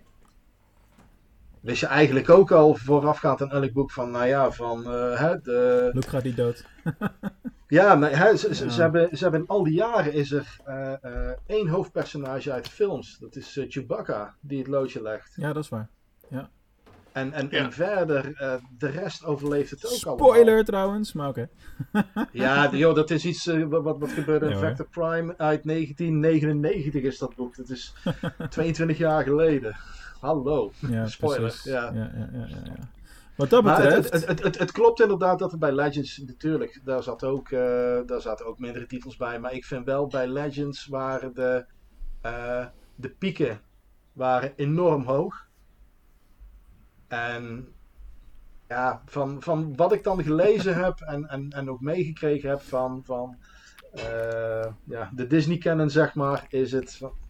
Wist je eigenlijk ook al voorafgaand aan elk boek van, nou ja, van hè, de... Luke gaat niet dood. Ja, maar hè, ze, ze, Ja. ze hebben, ze hebben in al die jaren is er eh, eh, één hoofdpersonage uit de films. Dat is eh, Chewbacca, die het loodje legt. Ja, dat is waar. Ja. En, en, Ja. en verder, eh, de rest overleeft het ook allemaal. Spoiler trouwens, maar oké. Ja, joh, dat is iets wat, wat, wat gebeurde in Ja. Vector Prime uit 1999 is dat boek. Dat is 22 jaar geleden. Hallo. Ja, Spoiler. precies. Ja. Ja, ja, ja, ja, ja. Wat dat betreft... het, het, het, het, het klopt inderdaad dat er bij Legends, natuurlijk, daar, zat ook, eh, daar zaten ook mindere titels bij. Maar ik vind wel bij Legends waren de, eh, de pieken waren enorm hoog. En ja, van, van wat ik dan gelezen heb en, en, en ook meegekregen heb van, van eh, ja, de Disney canon, zeg maar, is het. van-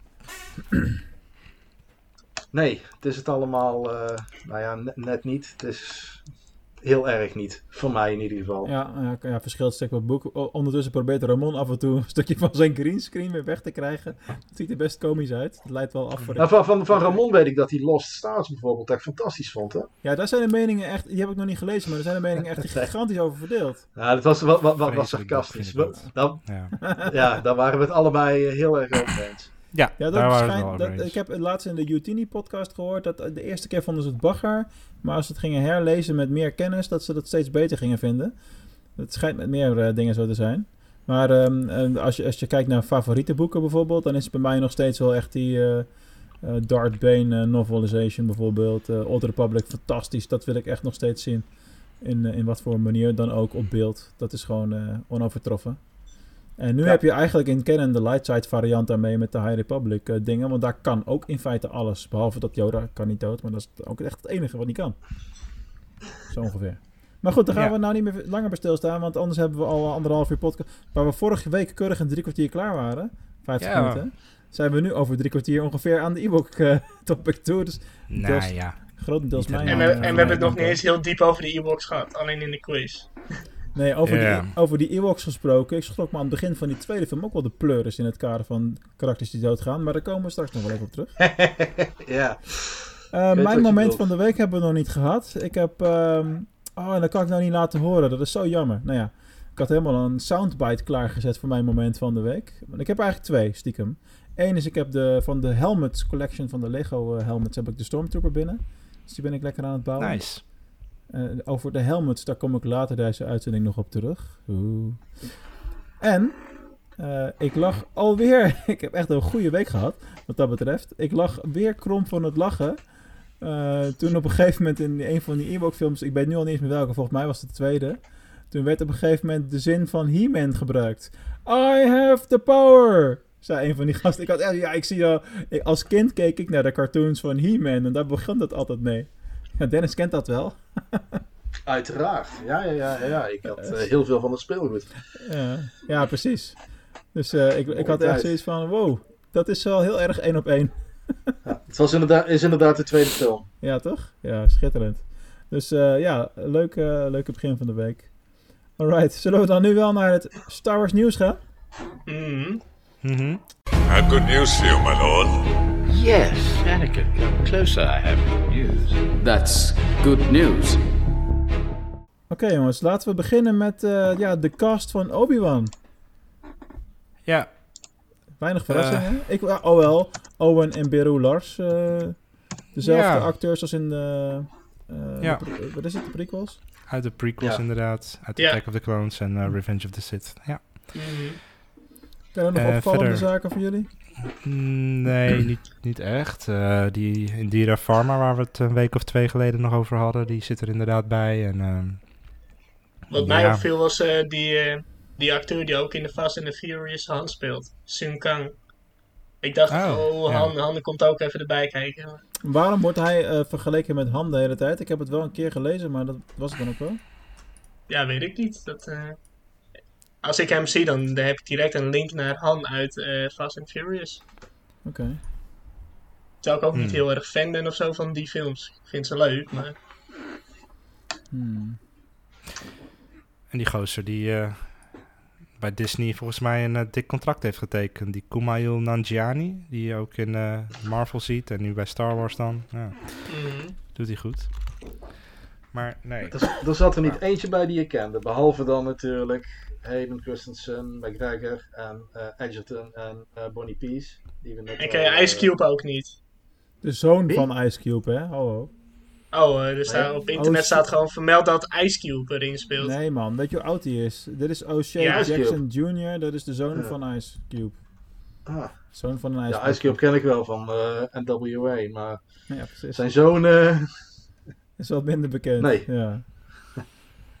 Nee, het is het allemaal, eh, nou ja, net, niet. Het is heel erg niet. Voor mij in ieder geval. Ja, ja, ja verschilt stuk per boek. Ondertussen probeert Ramon af en toe een stukje van zijn greenscreen weer weg te krijgen. Het ziet er best komisch uit. Het leidt wel af voor de... Nou, van, van, van Ramon weet ik dat hij Lost Stars bijvoorbeeld echt fantastisch vond. Hè? Ja, daar zijn de meningen echt... Die heb ik nog niet gelezen, maar daar zijn de meningen echt gigantisch over verdeeld. Ja, dat was, wat, wat, wat, was dat sarcastisch. dat- Ja, ja, daar waren we het allebei eh, heel erg over eens. Ja, Ja, dat daar waren ik heb het laatst in de Utini-podcast gehoord dat de eerste keer vonden ze het bagger. Maar als ze het gingen herlezen met meer kennis, dat ze dat steeds beter gingen vinden. Het schijnt met meer eh, dingen zo te zijn. Maar ehm, als, je, als je kijkt naar favoriete boeken bijvoorbeeld, dan is het bij mij nog steeds wel echt die eh eh, Darth Bane eh, novelization bijvoorbeeld. eh Old Republic, fantastisch. Dat wil ik echt nog steeds zien. In, eh, in wat voor manier dan ook op beeld. Dat is gewoon eh, onovertroffen. En nu Ja. heb je eigenlijk in Canon de Lightside variant daarmee met de High Republic eh, dingen. Want daar kan ook in feite alles. Behalve dat Yoda kan niet dood. Maar dat is ook echt het enige wat niet kan. Zo ongeveer. Maar goed, daar gaan Ja. we nou niet meer langer bij stilstaan. Want anders hebben we al anderhalf uur podcast. Waar we vorige week keurig in drie kwartier klaar waren. 50 Ja. minuten. Zijn we nu over drie kwartier ongeveer aan de e-book eh, topic toe. Dus Nou deels- ja, grotendeels mijn... En we, eh, en we hebben het nog niet eens heel diep over de e-box gehad, alleen in de quiz. Nee, over, die, over die Ewoks gesproken. Ik schrok me aan het begin van die tweede film ook wel de pleuris in het kader van karakters die doodgaan. Maar daar komen we straks nog wel even op terug. ja. Eh, mijn moment van de week hebben we nog niet gehad. Ik heb... ehm, oh, en dat kan ik nou niet laten horen. Dat is zo jammer. Nou ja, ik had helemaal een soundbite klaargezet voor mijn moment van de week. Ik heb eigenlijk twee, stiekem. Eén is, ik heb de, van de Helmets collection van de Lego eh, Helmets heb ik de Stormtrooper binnen. Dus die ben ik lekker aan het bouwen. nice. Eh, over de helmets, daar kom ik later deze uitzending nog op terug. En eh, ik lag alweer. ik heb echt een goede week gehad, wat dat betreft. Ik lag weer krom van het lachen. Eh, toen op een gegeven moment in een van die Ewok films, ik weet nu al niet eens meer welke, volgens mij was het de tweede. Toen werd op een gegeven moment de zin van He-Man gebruikt. I have the power! Zei een van die gasten. Ik had ja, ik zie al. als kind keek ik naar de cartoons van He-Man en daar begon dat altijd mee. Ja, Dennis kent dat wel. Uiteraard. Ja, ja, ja, ja. Ik had eh, heel veel van het speelgoed. Ja, ja precies. Dus eh, ik, ik had echt zoiets van, wow, dat is wel heel erg één op één. Ja, het was inderdaad, is inderdaad de tweede film. Ja, toch? Ja, schitterend. Dus eh, ja, leuk, eh, leuke begin van de week. Alright, zullen we dan nu wel naar het Star Wars nieuws gaan? Mhm. Mhm. I have good news for you, my lord. Yes, Anakin, come closer. I have good news. That's good news. Oké jongens, laten we beginnen met eh, ja, de cast van Obi-Wan. Ja, Weinig verrassingen. ik, ja, oh wel, Owen en Beru Lars. eh, dezelfde Ja. acteurs als in de... eh, Ja. de wat is het, de prequels? uit de prequels Ja. inderdaad. Uit Ja. Attack of the Clones en eh, Revenge of the Sith. Ja. Mhm. Zijn er nog Eh, opvallende verder- zaken voor jullie? Nee, niet, niet echt. Eh, die Indira Pharma, waar we het een week of twee geleden nog over hadden, die zit er inderdaad bij. En, ehm, Wat mij ja. opviel was eh, die, eh, die acteur die ook in de Fast and the Furious Han speelt. Sun Kang. Ik dacht, Oh, oh, ja. Han, Han komt ook even erbij kijken. Waarom wordt hij eh, vergeleken met Han de hele tijd? Ik heb het wel een keer gelezen, maar dat was het dan ook wel. Ja, weet ik niet. Dat, eh, als ik hem zie, dan, dan heb ik direct een link naar Han uit eh, Fast and Furious. Oké. Terwijl ik ook niet Hmm. heel erg fan ben of zo van die films. Ik vind ze leuk, maar... Hmm. en die gozer die eh, bij Disney volgens mij een eh, dik contract heeft getekend. Die Kumail Nanjiani, die je ook in eh, Marvel ziet en nu bij Star Wars dan. Ja, mhm. doet hij goed. Maar nee. Er, er zat er niet eentje bij die je kende. Behalve dan natuurlijk Hayden Christensen, McGregor en eh, Edgerton en eh, Bonnie Peace. Die we net Ik al, ken eh, Ice Cube ook niet. De zoon Wie? van Ice Cube, hè? Oh, oh. Oh, eh, er staat, Nee. op internet Oh, staat gewoon vermeld dat Ice Cube erin speelt. Nee man, weet je hoe oud hij is? Dit is O'Shea Ja. Jackson Jr., dat is de zoon van Ice Cube. Ah, Zoon van een Ice ja, Ice Cube ken ik wel van eh, NWA, maar Ja, precies. zijn zoon... eh, Is wat minder bekend. Nee. Ja.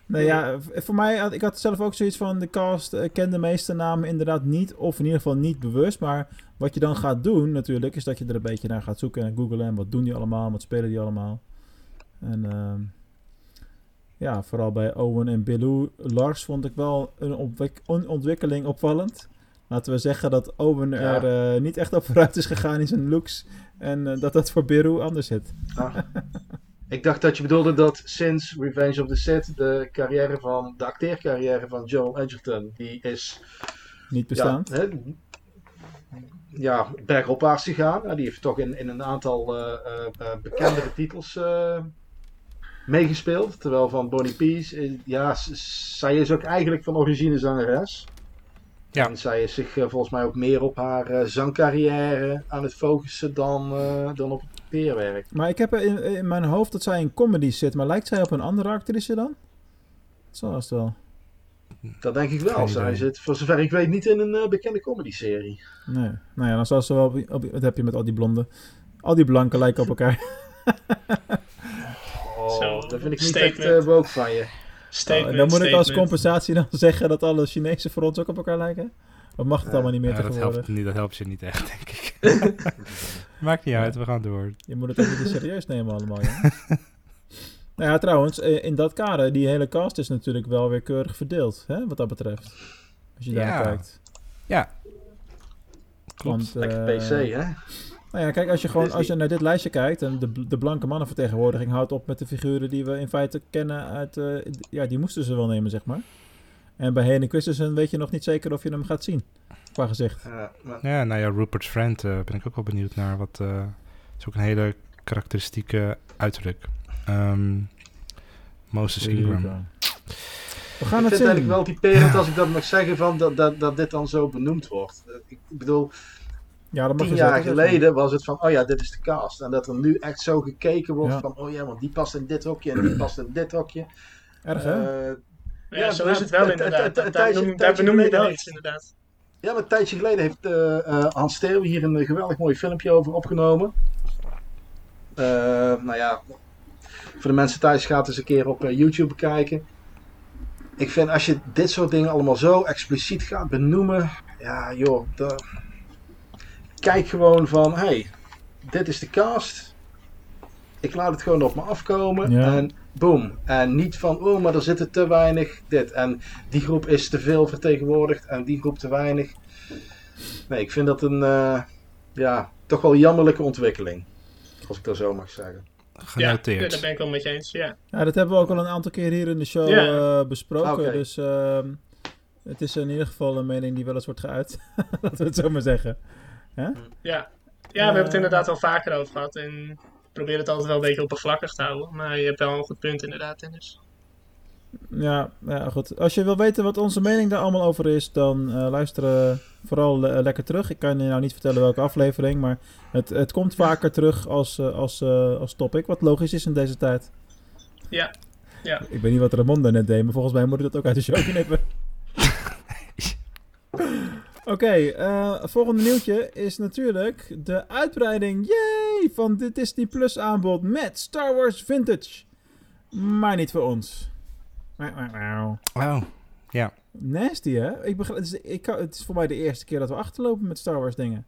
Nee, ja, voor mij, had- ik had zelf ook zoiets van, de cast eh, kent de meeste namen inderdaad niet, of in ieder geval niet bewust. Maar wat je dan gaat doen natuurlijk, is dat je er een beetje naar gaat zoeken en googlen. En wat doen die allemaal, wat spelen die allemaal. En ehm, ja, vooral bij Owen en Bilou Lars vond ik wel een, ontwik- een ontwikkeling opvallend. Laten we zeggen dat Owen Ja. er eh, niet echt op vooruit is gegaan in zijn looks. En eh, dat dat voor Bilou anders zit. Ah. Ik dacht dat je bedoelde dat sinds Revenge of the Sith de carrière van de acteercarrière van Joel Edgerton die is Niet bestaand. Ja, hè, ja bergopwaarts gegaan. Die heeft toch in, in een aantal eh, bekendere titels meegespeeld. Terwijl van Bonnie Peace, ja, zij is ook eigenlijk van origine zangeres. Ja. En zij is zich eh, volgens mij ook meer op haar eh, zangcarrière aan het focussen dan, eh, dan op het peerwerk. Maar ik heb in, in mijn hoofd dat zij in comedy zit. Maar lijkt zij op een andere actrice dan? Zo is het wel. Dat denk ik wel. Zij zit, voor zover ik weet, niet in een bekende comedy-serie. Nee. Nou ja, dan zal ze wel... Op, op- wat heb je met al die blonden? Al die blanken lijken op elkaar. Oh, Zo, dat vind ik niet statement. echt uh, woke van je. Statement, en dan moet ik als compensatie dan zeggen dat alle Chinese fronts ook op elkaar lijken? Of mag het allemaal niet meer Ja, dat, helpt niet, dat helpt je niet echt, denk ik. Maakt niet uit, we gaan door. Je moet het ook niet te serieus nemen allemaal, ja. nou ja, trouwens, eh, in dat kader, die hele cast is natuurlijk wel weer keurig verdeeld, hè, wat dat betreft. Als je daar Ja. kijkt. Ja. Want, Lekker eh, PC, hè? Nou ja, kijk, als je gewoon Disney. als je naar dit lijstje kijkt en de, de blanke mannenvertegenwoordiging houdt op met de figuren die we in feite kennen uit, eh, ja, die moesten ze wel nemen, zeg maar. En bij Hayden Christensen weet je nog niet zeker of je hem gaat zien, qua gezicht. Ja, maar- Ja, nou ja, Rupert's Friend eh, ben ik ook wel benieuwd naar. Wat eh, is ook een hele karakteristieke uiterlijk. Ehm, Moses Ingram. We ik gaan vind het het eigenlijk wel zien. typerend als ik dat mag zeggen van dat, dat, dat dit dan zo benoemd wordt. Ik bedoel, Ja, dat mag tien jaar geleden was het van, oh ja, dit is de cast. En dat er nu echt zo gekeken wordt Ja. van, oh ja, want die past in dit hokje en die past in dit hokje. Erg, hè? Eh, Ja, zo maar is het wel inderdaad. Daar benoem- je wel heeft- iets, inderdaad. Ja, maar een tijdje geleden heeft eh, eh, Hans Steeuw hier een geweldig mooi filmpje over opgenomen. Eh, nou ja, voor de mensen thuis gaat eens een keer op YouTube bekijken. Ik vind als je dit soort dingen allemaal zo expliciet gaat benoemen, ja joh. Kijk gewoon van, hey, dit is de cast. Ik laat het gewoon op me afkomen Ja. en boom. En niet van, oh, maar er zitten te weinig dit. En die groep is te veel vertegenwoordigd en die groep te weinig. Nee, ik vind dat een, eh, ja, toch wel jammerlijke ontwikkeling. Als ik dat zo mag zeggen. Ja, ja, daar ben ik wel met je eens. Ja. Ja, dat hebben we ook al een aantal keer hier in de show Ja. eh, besproken. Dus ehm, het is in ieder geval een mening die wel eens wordt geuit. Laten we het zo maar zeggen. Hè? Ja. ja, we hebben het Eh. inderdaad al vaker over gehad. En ik probeer het altijd wel een beetje oppervlakkig te houden. Maar je hebt wel een goed punt inderdaad, Dennis. Ja, ja, goed. Als je wil weten wat onze mening daar allemaal over is, dan eh luister vooral eh, lekker terug. Ik kan je nou niet vertellen welke aflevering, maar het, het komt vaker terug als, eh, als, eh, als topic, wat logisch is in deze tijd. Ja, ja. Ik weet niet wat Ramon daarnet deed, maar volgens mij moet ik dat ook uit de show knippen. Oké, eh, volgende nieuwtje is natuurlijk de uitbreiding yay, van de Disney Plus aanbod met Star Wars Vintage. Maar niet voor ons. Wauw. Oh, ja. Nasty, hè? Ik begrijp, het, is, ik, kan- het is voor mij de eerste keer dat we achterlopen met Star Wars dingen.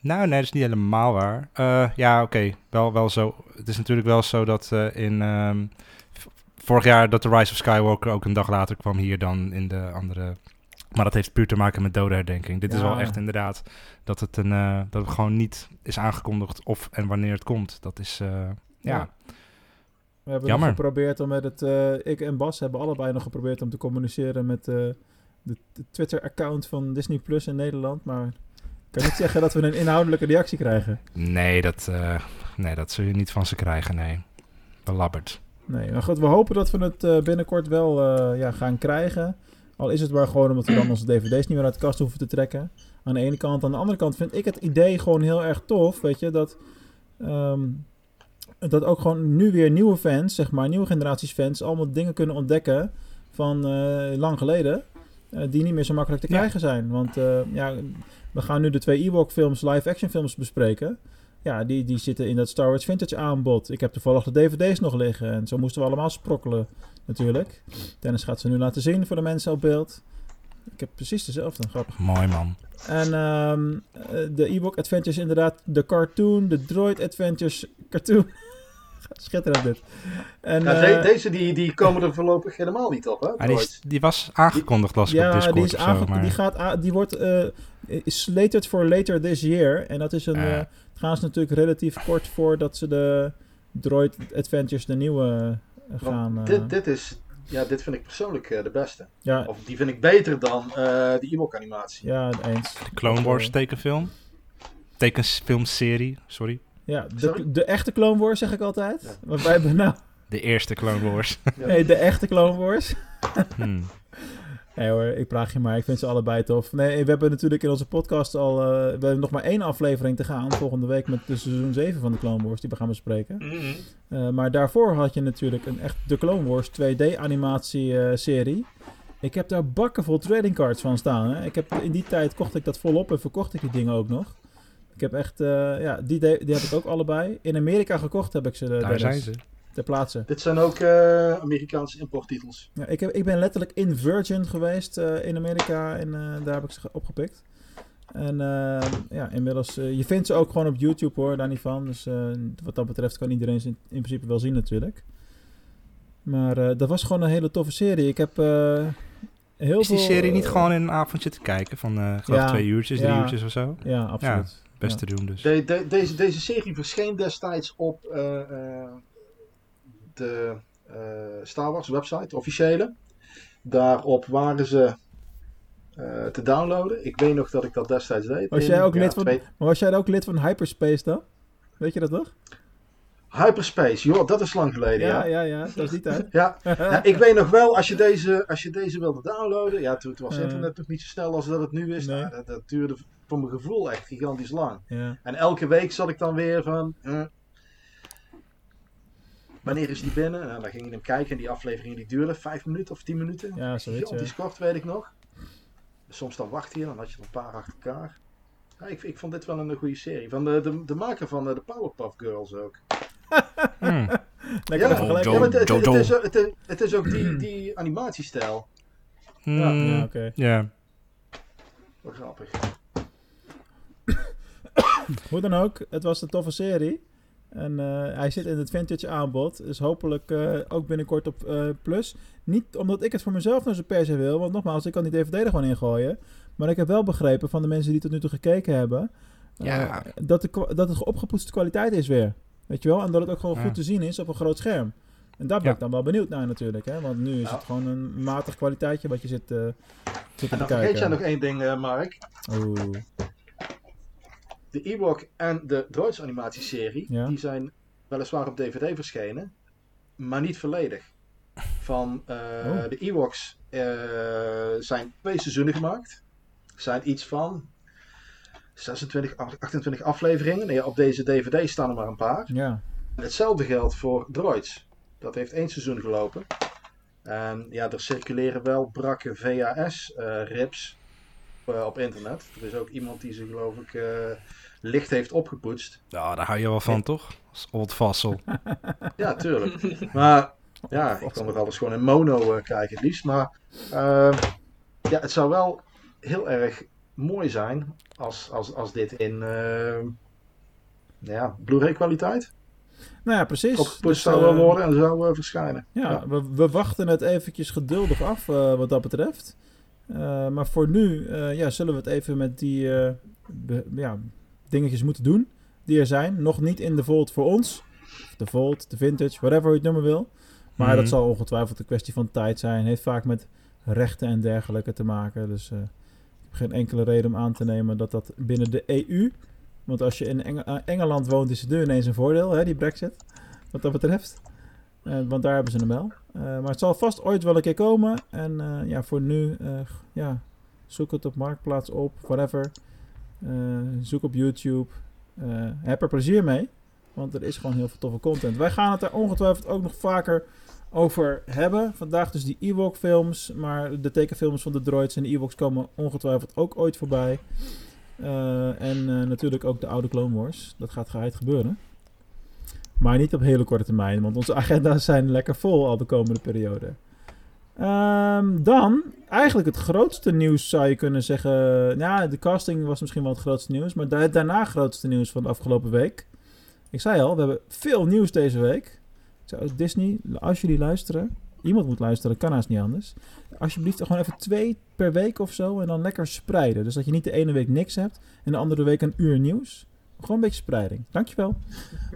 Nou, nee, dat is niet helemaal waar. Eh, ja, oké, wel, wel zo. Het is natuurlijk wel zo dat eh, in... ehm, vorig jaar dat The Rise of Skywalker ook een dag later kwam hier dan in de andere... Maar dat heeft puur te maken met dodenherdenking. Dit is wel echt inderdaad dat het, een, eh, dat het gewoon niet is aangekondigd of en wanneer het komt. Dat is, eh, ja. Ja. We hebben Jammer. geprobeerd om met het... eh, ik en Bas hebben allebei nog geprobeerd om te communiceren met de, de Twitter-account van Disney Plus in Nederland. Maar ik kan niet zeggen dat we een inhoudelijke reactie krijgen. Nee, dat, nee, dat zul je niet van ze krijgen, nee. Belabberd. Nee, maar goed, we hopen dat we het binnenkort wel ja, gaan krijgen. Al is het maar gewoon omdat we dan onze dvd's niet meer uit de kast hoeven te trekken. Aan de ene kant. Aan de andere kant vind ik het idee gewoon heel erg tof. Weet je, dat, ehm, dat ook gewoon nu weer nieuwe fans, zeg maar, nieuwe generaties fans, allemaal dingen kunnen ontdekken van eh, lang geleden. eh, die niet meer zo makkelijk te krijgen zijn. Want eh, ja, we gaan nu de twee Ewok films, live action films bespreken. ja, die, die zitten in dat Star Wars Vintage aanbod. Ik heb toevallig de dvd's nog liggen. En zo moesten we allemaal sprokkelen, natuurlijk. Dennis gaat ze nu laten zien voor de mensen op beeld. Ik heb precies dezelfde, grappig. Mooi man. En ehm, eh, de Ewok Adventures inderdaad, de cartoon, de Droid Adventures cartoon. Schitterend dit. En, Ja, eh, de- deze die, die komen er voorlopig helemaal niet op, hè? Ah, die, is- die was aangekondigd, las ik ja, op Discord die is of zo. aange- maar- die, gaat die wordt eh is slated for later this year. En dat is een. Eh, het gaan ze natuurlijk relatief kort voordat ze de Droid Adventures, de nieuwe, Want gaan. eh, dit, dit is... Ja, dit vind ik persoonlijk eh, de beste. ja, Of die vind ik beter dan eh de Ewok animatie. ja, eens. De Clone Wars tekenfilm. Tekenfilmserie, sorry. Ja, de, Sorry? de echte Clone Wars zeg ik altijd. Maar wij hebben nou. De eerste Clone Wars. Nee, de echte Clone Wars. Hmm. Nee hoor, ik praat je maar. Ik vind ze allebei tof. Nee, we hebben natuurlijk in onze podcast al... eh, we hebben nog maar één aflevering te gaan. Volgende week met de seizoen 7 van de Clone Wars. Die we gaan bespreken. Mhm. Eh, maar daarvoor had je natuurlijk een echt de Clone Wars 2D animatie eh, serie. Ik heb daar bakken vol trading cards van staan. Hè. Ik heb, in die tijd kocht ik dat volop en verkocht ik die dingen ook nog. Ik heb echt... eh, ja, die, die heb ik ook allebei. In Amerika gekocht heb ik ze. Daar zijn ze. Ter plaatse. Dit zijn ook eh, Amerikaanse importtitels. Ja, ik, heb, ik ben letterlijk in Virgin geweest eh, in Amerika en eh, daar heb ik ze ge- opgepikt. En eh, ja, inmiddels, je vindt ze ook gewoon op YouTube hoor, daar niet van. Dus eh, wat dat betreft kan iedereen ze in, in principe wel zien natuurlijk. Maar eh, dat was gewoon een hele toffe serie. Ik heb eh, heel Is die veel, serie niet gewoon in een avondje te kijken? Van eh geloof ja, twee uurtjes, drie ja. uurtjes of zo? Ja, absoluut. Best Ja. te doen dus. De, de- deze, deze serie verscheen destijds op eh, eh, de eh, Star Wars website, officiële. Daarop waren ze eh, te downloaden. Ik weet nog dat ik dat destijds deed. Was in, jij ook ja, lid van, twee- maar was jij ook lid van Hyperspace dan? Weet je dat toch? Hyperspace, joh, dat is lang geleden. Ja, Ja, ja, ja, dat is die tijd. Ja, ja, ik weet nog wel, als je deze, als je deze wilde downloaden. Ja, toen, toen was internet nog niet zo snel als dat het nu is. Nee. Nou, dat, dat duurde voor mijn gevoel echt gigantisch lang. Ja. En elke week zat ik dan weer van. Wanneer is die binnen? Nou, dan ging je hem kijken en die afleveringen die duurden vijf minuten of tien minuten. Ja, zoiets, Gigantisch ja. kort, weet ik nog. Soms dan wacht je, dan had je er een paar achter elkaar. Ja, ik, ik vond dit wel een goede serie. Van de, de, de maker van eh, de Powerpuff Girls ook. Hmm. Lekker Ja, ja, het, het, Jojo. het is, ook- het, is- het is ook die, die animatiestijl. Hmm, Ja, oké. ja. Wel grappig. Hoe dan ook, het was een toffe serie. En eh, hij zit in het vintage aanbod. Dus hopelijk eh, ook binnenkort op eh, Plus. Niet omdat ik het voor mezelf nou zo per se wil. Want nogmaals, ik kan die DVD er gewoon ingooien. Maar ik heb wel begrepen van de mensen die tot nu toe gekeken hebben. eh, Ja. dat, de, dat het opgepoetste kwaliteit is weer. Weet je wel? En dat het ook gewoon Ja. goed te zien is op een groot scherm. En daar ben Ja. ik dan wel benieuwd naar natuurlijk. Hè? Want nu is Ja. het gewoon een matig kwaliteitje wat je zit, eh zit te En dan vergeet jij bekijken. nog één ding, eh, Mark. Oeh. De Ewok en de Droids animatieserie, Ja. die zijn weliswaar op DVD verschenen, maar niet volledig. Van eh, Oh. de Ewoks eh, zijn twee seizoenen gemaakt. Zijn iets van 26, 28 afleveringen. Nee, op deze DVD staan er maar een paar. Ja. Hetzelfde geldt voor Droids. Dat heeft één seizoen gelopen. En ja, er circuleren wel brakke VHS-rips eh, op internet. Er is ook iemand die ze, geloof ik, eh, licht heeft opgepoetst. Ja, daar hou je wel van, toch? Als old fossil. Ja, tuurlijk. Maar ja, ik kan nog alles gewoon in mono eh, kijken het liefst. Maar eh, ja, het zou wel heel erg mooi zijn als, als, als dit in eh, ja, Blu-ray kwaliteit Nou ja, precies. opgepoetst Dus, zou wel worden en zou eh, verschijnen. Ja, We, we wachten het eventjes geduldig af eh, wat dat betreft. Eh, maar voor nu eh, ja, zullen we het even met die eh, be- ja, dingetjes moeten doen die er zijn. Nog niet in de Volt voor ons. De Volt, de Vintage, whatever je het noemen wil. Maar Mhm. dat zal ongetwijfeld een kwestie van tijd zijn. Heeft vaak met rechten en dergelijke te maken. Dus ik heb geen enkele reden om aan te nemen dat dat binnen de EU... Want als je in Eng- Engeland woont is het nu ineens een voordeel, hè, die brexit. Wat dat betreft. Eh, want daar hebben ze hem wel. Eh, maar het zal vast ooit wel een keer komen. En eh, ja, voor nu, ja, zoek het op Marktplaats op, whatever. Zoek op YouTube. Heb er plezier mee. Want er is gewoon heel veel toffe content. Wij gaan het daar ongetwijfeld ook nog vaker over hebben. Vandaag dus die Ewok films. Maar de tekenfilms van de droids en de Ewoks komen ongetwijfeld ook ooit voorbij. En natuurlijk ook de oude Clone Wars. Dat gaat geheid gebeuren. Maar niet op hele korte termijn, want onze agenda's zijn lekker vol al de komende periode. Ehm, dan, eigenlijk het grootste nieuws zou je kunnen zeggen. Ja, de casting was misschien wel het grootste nieuws. Maar da daarna grootste nieuws van de afgelopen week. Ik zei al, we hebben veel nieuws deze week. Zou Disney, als jullie luisteren, iemand moet luisteren, kan haast niet anders. Alsjeblieft, gewoon even twee per week of zo en dan lekker spreiden. Dus dat je niet de ene week niks hebt en de andere week een uur nieuws. Gewoon een beetje spreiding. Dankjewel.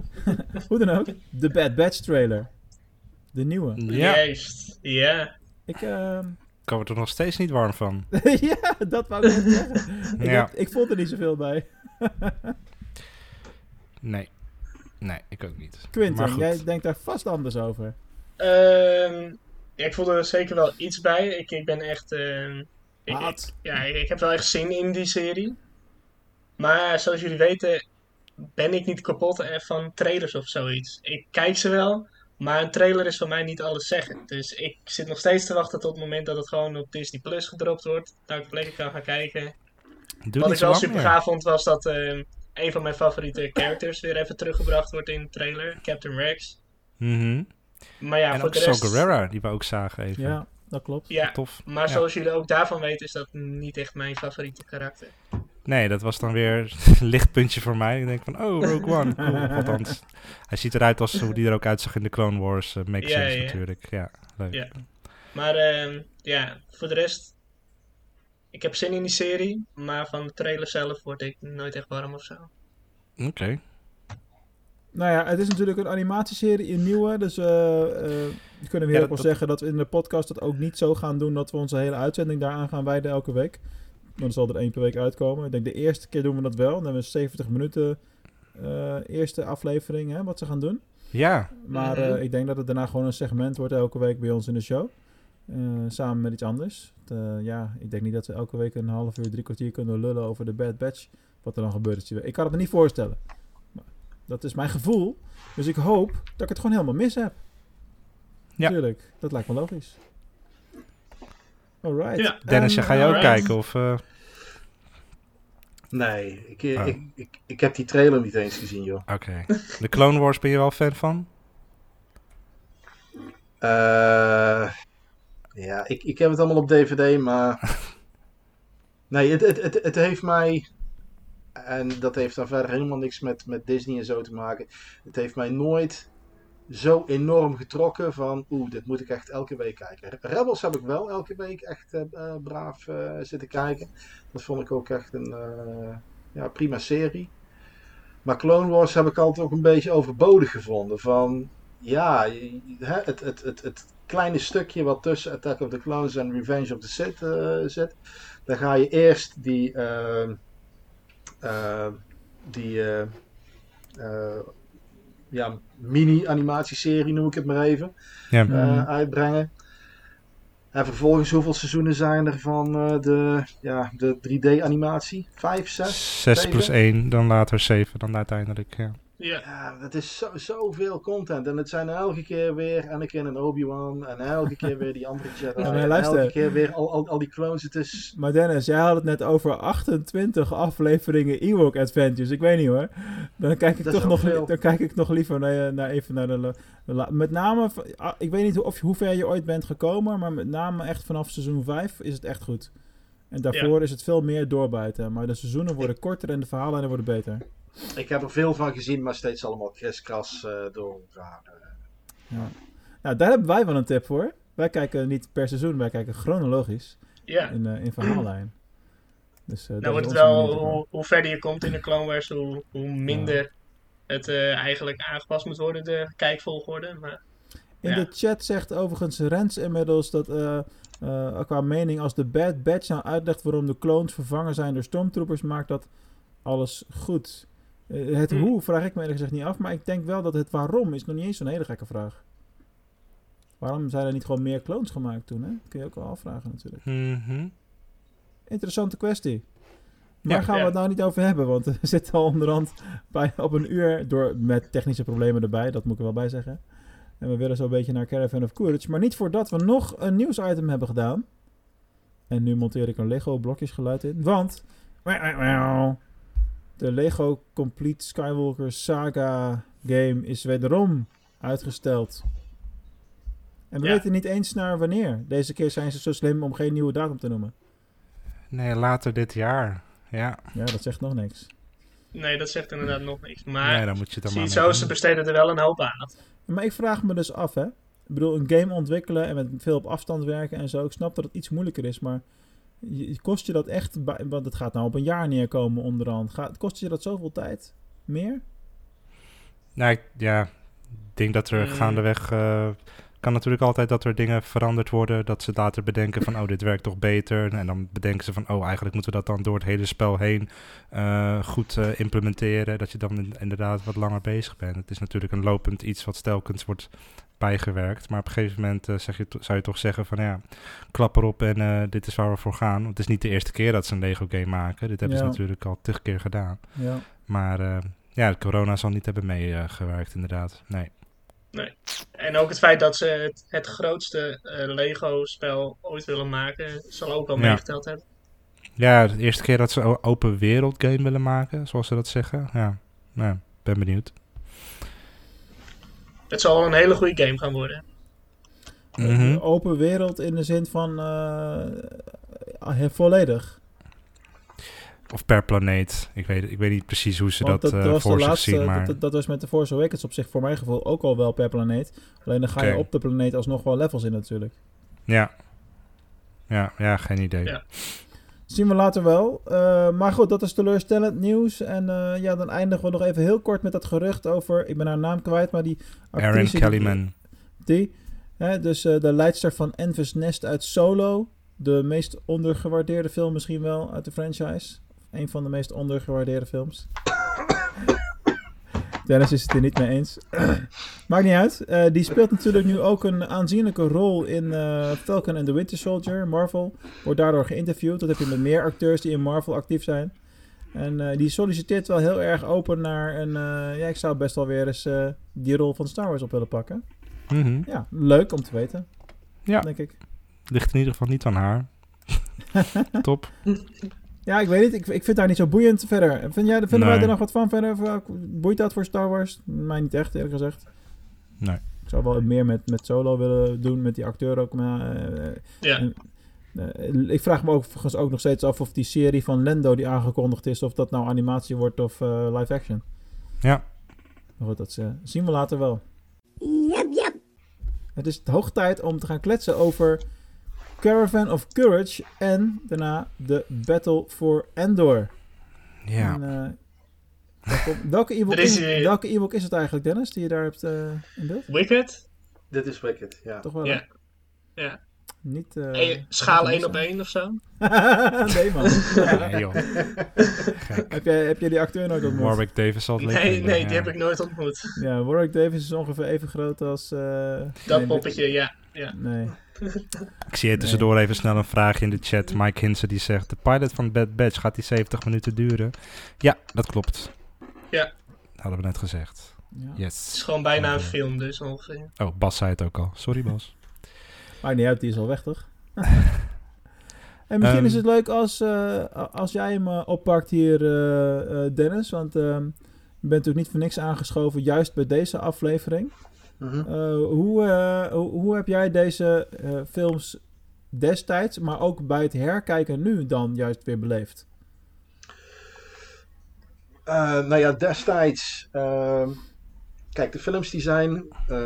Hoe dan ook, de Bad Batch trailer. De nieuwe. Ja. Juist, ja. Ik, uh... kan er nog steeds niet warm van. ja, dat wou ik zeggen. ik, ja. ik vond er niet zoveel bij. nee. Nee, ik ook niet. Quinten, jij denkt daar vast anders over. Um, ja, ik voelde er zeker wel iets bij. Ik, ik ben echt... Uh, ik, ik, ja, ik, heb wel echt zin in die serie. Maar zoals jullie weten ben ik niet kapot van trailers of zoiets. Ik kijk ze wel, maar een trailer is voor mij niet alles zeggen. Dus ik zit nog steeds te wachten tot het moment dat het gewoon op Disney Plus gedropt wordt. Dat ik lekker kan gaan kijken. Doe Wat ik wel super gaaf vond was dat uh, een van mijn favoriete characters weer even teruggebracht wordt in de trailer. Captain Rex. Mhm. maar ja, en voor ook de rest... Guerrera, die we ook zagen even. Ja, dat klopt. Ja, Tof. maar zoals jullie ook daarvan weten is dat niet echt mijn favoriete karakter. Nee, dat was dan weer een lichtpuntje voor mij. Ik denk van, oh, Rogue One, cool. Althans, hij ziet eruit als hoe die er ook uitzag in de Clone Wars. Uh, makes ja, sense ja. natuurlijk. Ja, leuk. Ja. Maar uh, ja, voor de rest, ik heb zin in die serie. Maar van de trailer zelf word ik nooit echt warm of zo. Oké. Okay. Nou ja, het is natuurlijk een animatieserie, een nieuwe. Dus uh, uh, kunnen we heel ja, wel zeggen dat we in de podcast het ook niet zo gaan doen dat we onze hele uitzending daaraan gaan wijden elke week. Dan zal er één per week uitkomen. Ik denk de eerste keer doen we dat wel. Dan hebben we 70 minuten uh, eerste aflevering, hè, wat ze gaan doen. Ja. Maar mm -hmm. uh, ik denk dat het daarna gewoon een segment wordt elke week bij ons in de show. Uh, samen met iets anders. ja, ik denk niet dat we elke week een half uur, drie kwartier kunnen lullen over de Bad Batch. Wat er dan gebeurt. Ik kan het me niet voorstellen. Maar dat is mijn gevoel. Dus ik hoop dat ik het gewoon helemaal mis heb. Ja. Natuurlijk, dat lijkt me logisch. Alright. Ja. Dennis, um, ga je ook kijken? Of, uh... Nee, ik, oh. ik, ik, ik heb die trailer niet eens gezien, joh. Oké. Okay. De Clone Wars ben je wel fan van? Uh, ja, ik, ik heb het allemaal op DVD, maar... nee, het, het, het, het heeft mij... En dat heeft dan verder helemaal niks met, met Disney en zo te maken. Het heeft mij nooit zo enorm getrokken van, oeh, dit moet ik echt elke week kijken. Rebels heb ik wel elke week echt uh, braaf uh, zitten kijken. Dat vond ik ook echt een ja, prima serie. Maar Clone Wars heb ik altijd ook een beetje overbodig gevonden. Van, ja, het, het, het, het kleine stukje wat tussen Attack of the Clones en Revenge of the Sith zit. Dan ga je eerst die, die ja, mini-animatieserie, noem ik het maar even, ja. uh, uitbrengen. En vervolgens, hoeveel seizoenen zijn er van uh, de, ja, de 3D-animatie? Vijf, zes? Zes plus één, dan later zeven, dan uiteindelijk, ja. Ja. ja, dat is zo, zoveel content. En het zijn elke keer weer Anakin en Obi-Wan. En elke keer weer die andere Jedi. Ja, maar en elke keer weer al, al, al die clones. Het is... Maar Dennis, jij had het net over 28 afleveringen Ewok Adventures. Ik weet niet hoor. Dan kijk ik, Dat toch nog, veel. dan kijk ik nog liever naar, naar even naar de... met name, ah, ik weet niet hoe, of, hoe ver je ooit bent gekomen. Maar met name echt vanaf seizoen 5 is het echt goed. En daarvoor is het veel meer doorbuiten. Maar de seizoenen worden korter en de verhalen worden beter. Ik heb er veel van gezien, maar steeds allemaal kriskras uh, door elkaar. Ja. Nou, daar hebben wij wel een tip voor. Wij kijken niet per seizoen, wij kijken chronologisch Ja. in, uh, in verhaallijn. Dus, uh, dat Nou wordt het wel, hoe, hoe verder je komt in de Clone Wars, hoe, hoe minder het uh, eigenlijk aangepast moet worden, de kijkvolgorde. Maar, In ja. de chat zegt overigens Rens inmiddels dat uh, uh, qua mening als de Bad Batch nou uitlegt waarom de clones vervangen zijn door stormtroopers, maakt dat alles goed. Uh, het Hmm. hoe vraag ik me eerlijk gezegd niet af, maar ik denk wel dat het waarom is nog niet eens zo'n hele gekke vraag. Waarom zijn er niet gewoon meer clones gemaakt toen? Hè? Dat kun je ook wel afvragen natuurlijk. Mhm. Interessante kwestie. Maar Ja, gaan we ja. het nou niet over hebben, want we zitten al onderhand bij, op een uur door, met technische problemen erbij, dat moet ik er wel bij zeggen. En we willen zo'n beetje naar Caravan of Courage, maar niet voordat we nog een nieuwsitem hebben gedaan. En nu monteer ik een Lego blokjesgeluid in, want De Lego Complete Skywalker Saga game is wederom uitgesteld. En we Ja. weten niet eens naar wanneer. Deze keer zijn ze zo slim om geen nieuwe datum te noemen. Nee, later dit jaar. Ja. Ja, dat zegt nog niks. Nee, dat zegt inderdaad nog niks. Maar Nee, dan moet je het zie zo, ze besteden er wel een hoop aan. Maar ik vraag me dus af, hè. Ik bedoel, een game ontwikkelen en met veel op afstand werken en zo. Ik snap dat het iets moeilijker is, maar kost je dat echt... Want het gaat nou op een jaar neerkomen onderhand. Gaat, kost je dat zoveel tijd? Meer? Nou, ik- ja, ik denk dat er Mm. gaandeweg... eh kan natuurlijk altijd dat er dingen veranderd worden. Dat ze later bedenken van, oh, dit werkt toch beter. En dan bedenken ze van, oh, eigenlijk moeten we dat dan door het hele spel heen eh, goed eh, implementeren. Dat je dan in- inderdaad wat langer bezig bent. Het is natuurlijk een lopend iets wat telkens wordt bijgewerkt. Maar op een gegeven moment eh, zeg je, zou je toch zeggen van, ja, klap erop en eh, dit is waar we voor gaan. Want het is niet de eerste keer dat ze een Lego game maken. Dit hebben ze Ja. natuurlijk al tig keer gedaan. Ja. Maar eh, ja, corona zal niet hebben meegewerkt, inderdaad. Nee. Nee. En ook het feit dat ze het, het grootste eh, Lego-spel ooit willen maken, zal ook wel Ja. meegeteld hebben. Ja, de eerste keer dat ze een open wereld game willen maken, zoals ze dat zeggen. Ja, nou, ben benieuwd. Het zal wel een hele goede game gaan worden. Mhm. Open wereld in de zin van... eh, eh, volledig. Of per planeet. Ik weet, ik weet niet precies hoe ze Want dat, eh, de voor zich laatste, zien, maar... dat, dat was met de Force Awakens op zich voor mijn gevoel ook al wel per planeet. Alleen dan ga je op de planeet alsnog wel levels in natuurlijk. Ja. Ja, ja, geen idee. Ja. Zien we later wel. Uh, maar goed, dat is teleurstellend nieuws. En uh, ja, dan eindigen we nog even heel kort met dat gerucht over... Ik ben haar naam kwijt, maar die Aaron actrice... Kellyman. Die, die hè, dus uh, de leidster van Envis Nest uit Solo. De meest ondergewaardeerde film misschien wel uit de franchise. Een van de meest ondergewaardeerde films. Dennis is het er niet mee eens. Maakt niet uit. Uh, die speelt natuurlijk nu ook een aanzienlijke rol in uh, Falcon and the Winter Soldier, Marvel. Wordt daardoor geïnterviewd. Dat heb je met meer acteurs die in Marvel actief zijn. En uh, die solliciteert wel heel erg open naar een... uh, ja, ik zou best wel weer eens uh, die rol van Star Wars op willen pakken. Mm -hmm. Ja, leuk om te weten. Ja. Denk ik. Ligt in ieder geval niet aan haar. Top. Ja, ik weet niet. Ik, ik vind haar niet zo boeiend verder. Vind jij, vinden Nee. wij er nog wat van verder? Boeit dat voor Star Wars? Mij niet echt, eerlijk gezegd. Nee. Ik zou wel meer met, met Solo willen doen, met die acteur ook. Maar, uh, Ja. en, uh, ik vraag me ook, nog steeds af of die serie van Lendo die aangekondigd is, of dat nou animatie wordt of uh, live action. Ja. Maar goed, dat uh, zien we later wel. Yep, yep. Het is hoog tijd om te gaan kletsen over Caravan of Courage en daarna de Battle for Endor. Ja. En, uh, welke, welke e-book is, is, welke e is het eigenlijk, Dennis, die je daar hebt uh, in beeld? Wicked? Dit is Wicked, ja. Toch wel? Ja. ja. Niet, uh, schaal 1 op 1 of zo? nee, man. nee, joh. heb, jij, heb jij die acteur nooit ontmoet? Warwick Davis zal het Nee, nee, ja. die heb ik nooit ontmoet. Ja, Warwick Davis is ongeveer even groot als... Uh, dat nee, poppetje, ja. ja. Nee. Ik zie je tussendoor even snel een vraagje in de chat. Mike Hinsen die zegt... De pilot van Bad Batch gaat die 70 minuten duren? Ja, dat klopt. Ja. Hadden we net gezegd. Ja. Yes. Het is gewoon bijna een film dus ongeveer. Oh, Bas zei het ook al. Sorry Bas. Maar niet uit, die is al weg toch? en misschien um, is het leuk als, uh, als jij hem uh, oppakt hier, uh, Dennis. Want je bent natuurlijk niet voor niks aangeschoven, juist bij deze aflevering. Mhm. -hmm. hoe, hoe, hoe, heb jij deze films destijds, maar ook bij het herkijken nu dan juist weer beleefd? nou ja, destijds. ehm, Kijk, de films die zijn uh,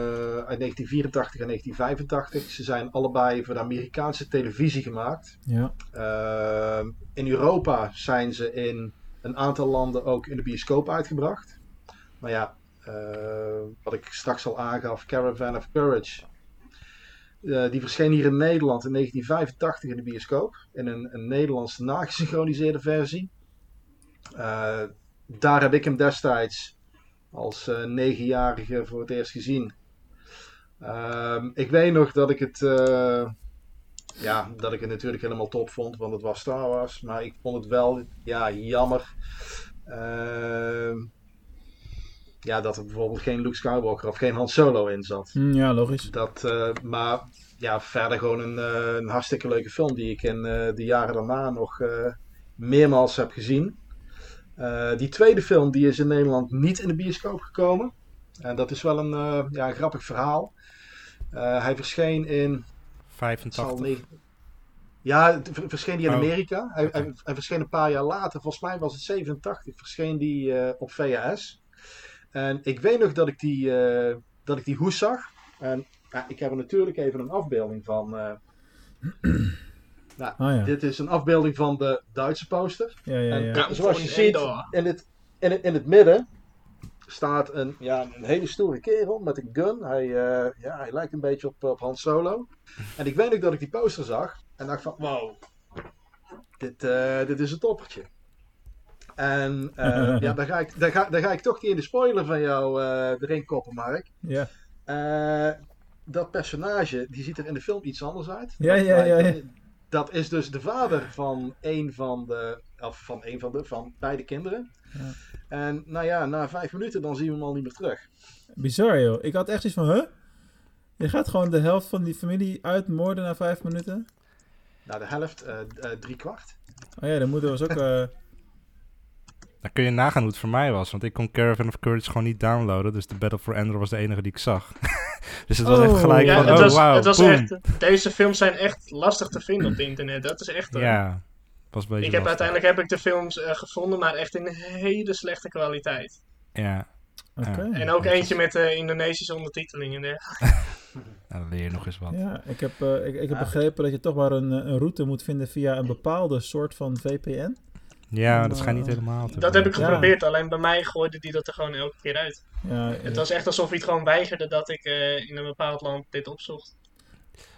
uit 1984 en 1985. Ze zijn allebei voor de Amerikaanse televisie gemaakt. Ja. Uh, in Europa zijn ze in een aantal landen ook in de bioscoop uitgebracht. Maar ja, wat ik straks al aangaf, Caravan of Courage. Uh, die verscheen hier in Nederland in 1985 in de bioscoop. In een, een Nederlandse nagesynchroniseerde versie. Uh, daar heb ik hem destijds als uh, negenjarige voor het eerst gezien. Uh, ik weet nog dat ik het. Uh, ja, dat ik het natuurlijk helemaal top vond, want het was Star Wars. Maar ik vond het wel ja, jammer. Ehm, ja, dat er bijvoorbeeld geen Luke Skywalker of geen Han Solo in zat. Mm, ja, logisch. Dat, eh, maar ja, verder gewoon een, een, hartstikke leuke film die ik in de jaren daarna nog meermaals heb gezien. Eh, die tweede film die is in Nederland niet in de bioscoop gekomen. En dat is wel een, uh, ja, een grappig verhaal. Uh, hij verscheen in... 85. Ja, verscheen die in oh. Amerika. Hij, hij, hij, verscheen een paar jaar later. Volgens mij was het 87. Verscheen die op VHS. En ik weet nog dat ik die, dat ik die hoes zag. En ik heb er natuurlijk even een afbeelding van. Nou, oh, ja. Dit is een afbeelding van de Duitse poster. Ja, ja, ja. En, zoals je ziet, in het, in, het, in het midden staat een, ja, een hele stoere kerel met een gun. Hij, uh, ja, hij lijkt een beetje op, op Han Solo. En ik weet ook dat ik die poster zag en dacht van, wow, dit, uh, dit is een toppertje. En uh, ja, dan ga, ik, dan, ga, dan ga ik toch die in de spoiler van jou erin koppen, Mark. Ja. dat personage, die ziet er in de film iets anders uit. Ja, ja, ja. ja dat is dus de vader van een van de, of van een van de, van beide kinderen. Ja. En nou ja, na vijf minuten dan zien we hem al niet meer terug. Bizar joh. Ik had echt iets van, huh? Je gaat gewoon de helft van die familie uitmoorden na vijf minuten? Na de helft, uh, uh, drie kwart. Oh ja, dan moeten we ook... Dan kun je nagaan hoe het voor mij was, want ik kon Caravan of Courage gewoon niet downloaden. Dus de Battle for Endor was de enige die ik zag. Dus het was echt oh. gelijk ja, van, het oh, wow, het was echt, Deze films zijn echt lastig te vinden op het internet. Dat is echt... ja, was een beetje ik heb, Uiteindelijk heb ik de films uh, gevonden, maar echt in hele slechte kwaliteit. Ja. Okay. En ook eentje met uh, Indonesische ondertiteling en nou, dan leer je nog eens wat. Ja, ik heb, uh, ik, ik heb begrepen dat je toch maar een, een route moet vinden via een bepaalde soort van VPN. Ja, dat schijnt niet helemaal te Dat heb ik geprobeerd, alleen bij mij gooide die dat er gewoon elke keer uit. Ja, het was echt alsof hij het gewoon weigerde dat ik uh, in een bepaald land dit opzocht.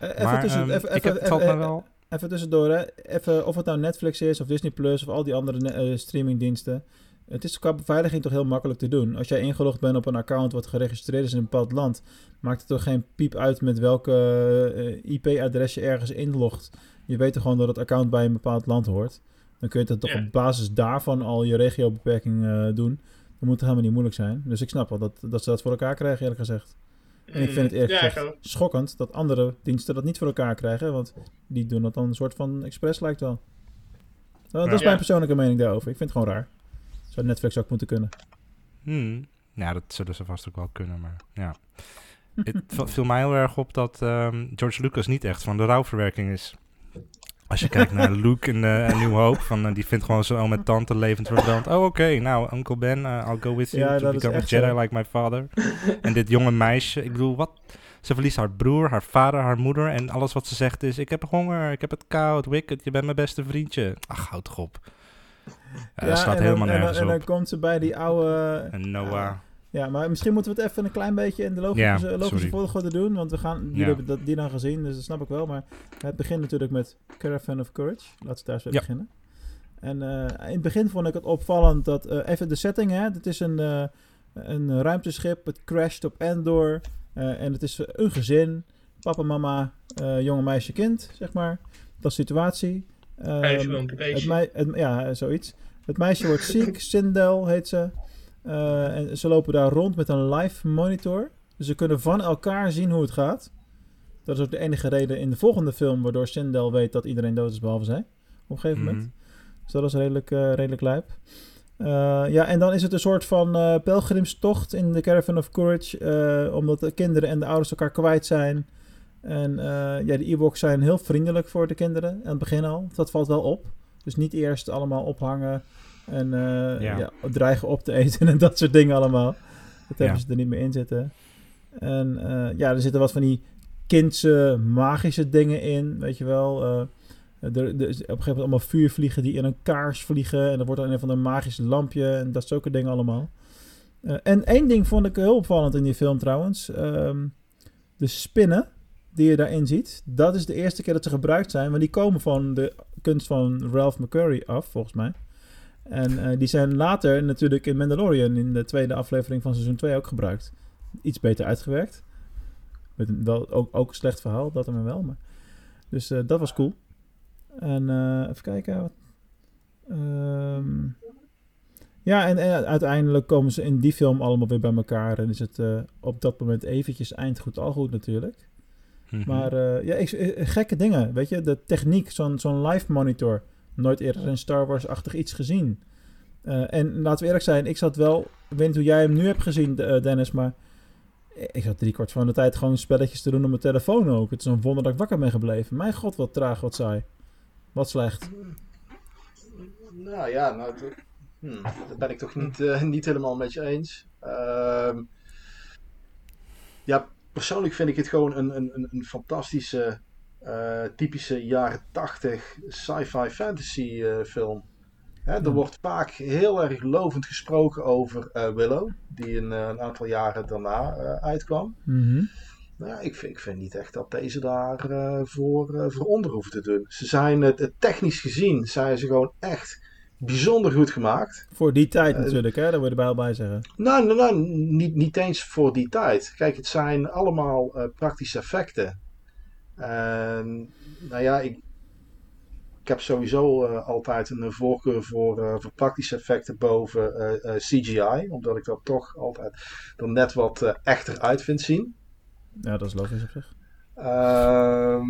Uh, even, tussen, um, even, even, even, wel... even, tussendoor, hè. Even, of het nou Netflix is of Disney Plus of al die andere uh, streamingdiensten. Het is qua beveiliging toch heel makkelijk te doen. Als jij ingelogd bent op een account wat geregistreerd is in een bepaald land, maakt het toch geen piep uit met welke IP-adres je ergens inlogt. Je weet toch gewoon dat het account bij een bepaald land hoort. Dan kun je dat toch op basis daarvan al je regiobeperking uh, doen. Dan moet het helemaal niet moeilijk zijn. Dus ik snap wel dat, dat ze dat voor elkaar krijgen, eerlijk gezegd. En ik vind het eerlijk ja, gezegd schokkend dat andere diensten dat niet voor elkaar krijgen. Want die doen dat dan een soort van expres, lijkt wel. Dat, is mijn persoonlijke mening daarover. Ik vind het gewoon raar. Zou Netflix ook moeten kunnen. Hmm. Ja, dat zullen ze vast ook wel kunnen, maar ja. Het viel mij heel erg op dat um, George Lucas niet echt van de rouwverwerking is. Als je kijkt naar Luke in uh, New Hope, van, uh, die vindt gewoon zo met tante levend verbrand. Oh, oké, okay, nou, Uncle Ben, uh, I'll go with you ja, to become a Jedi like my father. en dit jonge meisje, ik bedoel, wat? Ze verliest haar broer, haar vader, haar moeder. En alles wat ze zegt is, ik heb honger, ik heb het koud, Wicked, je bent mijn beste vriendje. Ach, houd toch op. Ja, dat staat helemaal nergens en, en, en dan komt ze bij die oude... En Noah. Ja, maar misschien moeten we het even een klein beetje in de logische, logische volgorde doen. Want we gaan, jullie hebben dat, die dan gezien, dus dat snap ik wel. Maar het begint natuurlijk met Caravan of Courage. Laten we daar eens ja. beginnen. En uh, in het begin vond ik het opvallend dat... Uh, even de setting, hè. Het is een, uh, een ruimteschip. Het crasht op Endor. en het is een gezin. Papa, mama, jonge meisje, kind, zeg maar. Dat is de situatie. Um, het, het, ja, zoiets. Het meisje wordt ziek. Sindel heet ze. Uh, en ze lopen daar rond met een live monitor. Dus ze kunnen van elkaar zien hoe het gaat. Dat is ook de enige reden in de volgende film waardoor Sindel weet dat iedereen dood is behalve zij. Op een gegeven moment. Mhm. Dus dat is redelijk, uh, redelijk lijp. Uh, ja, en dan is het een soort van uh, pelgrimstocht in de Caravan of Courage. omdat de kinderen en de ouders elkaar kwijt zijn. En ja, de Ewoks zijn heel vriendelijk voor de kinderen. Aan het begin al. Dat valt wel op. Dus niet eerst allemaal ophangen en uh, ja. dreigen op te eten en dat soort dingen allemaal. Dat hebben ze er niet meer in zitten. En uh, ja, er zitten wat van die kindse magische dingen in, weet je wel. Uh, er, er, op een gegeven moment allemaal vuurvliegen die in een kaars vliegen. En er wordt dan een van een magisch lampje en dat soort dingen allemaal. en één ding vond ik heel opvallend in die film trouwens. Um, de spinnen die je daarin ziet, dat is de eerste keer dat ze gebruikt zijn. Maar die komen van de kunst van Ralph McCurry af, volgens mij. En uh, die zijn later natuurlijk in Mandalorian in de tweede aflevering van seizoen 2 ook gebruikt. Iets beter uitgewerkt. Met een, wel ook, ook een slecht verhaal, dat er wel. Maar. Dus uh, dat was cool. En uh, even kijken. Wat, um, ja, en, en, uiteindelijk komen ze in die film allemaal weer bij elkaar. En is het op dat moment eventjes eindgoed al goed natuurlijk. Mm -hmm. Maar ja, ik, gekke dingen, weet je. De techniek, zo'n zo'n live monitor nooit eerder een Star Wars-achtig iets gezien. Uh, en laten we eerlijk zijn, ik zat wel, ik weet hoe jij hem nu hebt gezien, Dennis, maar ik zat drie kwart van de tijd gewoon spelletjes te doen op mijn telefoon ook. Het is een wonder dat ik wakker ben gebleven. Mijn god, wat traag, wat saai. Wat slecht. Nou ja, nou, hmm, dat ben ik toch niet, uh, niet helemaal met je eens. Uh, ja, persoonlijk vind ik het gewoon een, een, een fantastische, typische jaren 80 sci-fi fantasy uh, film. Hè, er wordt vaak heel erg lovend gesproken over uh, Willow, die een, een, aantal jaren daarna uitkwam. Mm -hmm. Nou, ik, vind, ik vind niet echt dat deze daar uh, voor, uh, voor onder hoeven te doen. Ze zijn het, technisch gezien zijn ze gewoon echt bijzonder goed gemaakt. Voor die tijd natuurlijk, hè? Daar wil je er bij zeggen. Nou, nou, nou niet, niet eens voor die tijd. Kijk, het zijn allemaal praktische effecten. En nou ja, ik, ik heb sowieso altijd een voorkeur voor, voor praktische effecten boven CGI. Omdat ik dat toch altijd er net wat echter uit vind zien. Ja, dat is logisch op zich. Uh,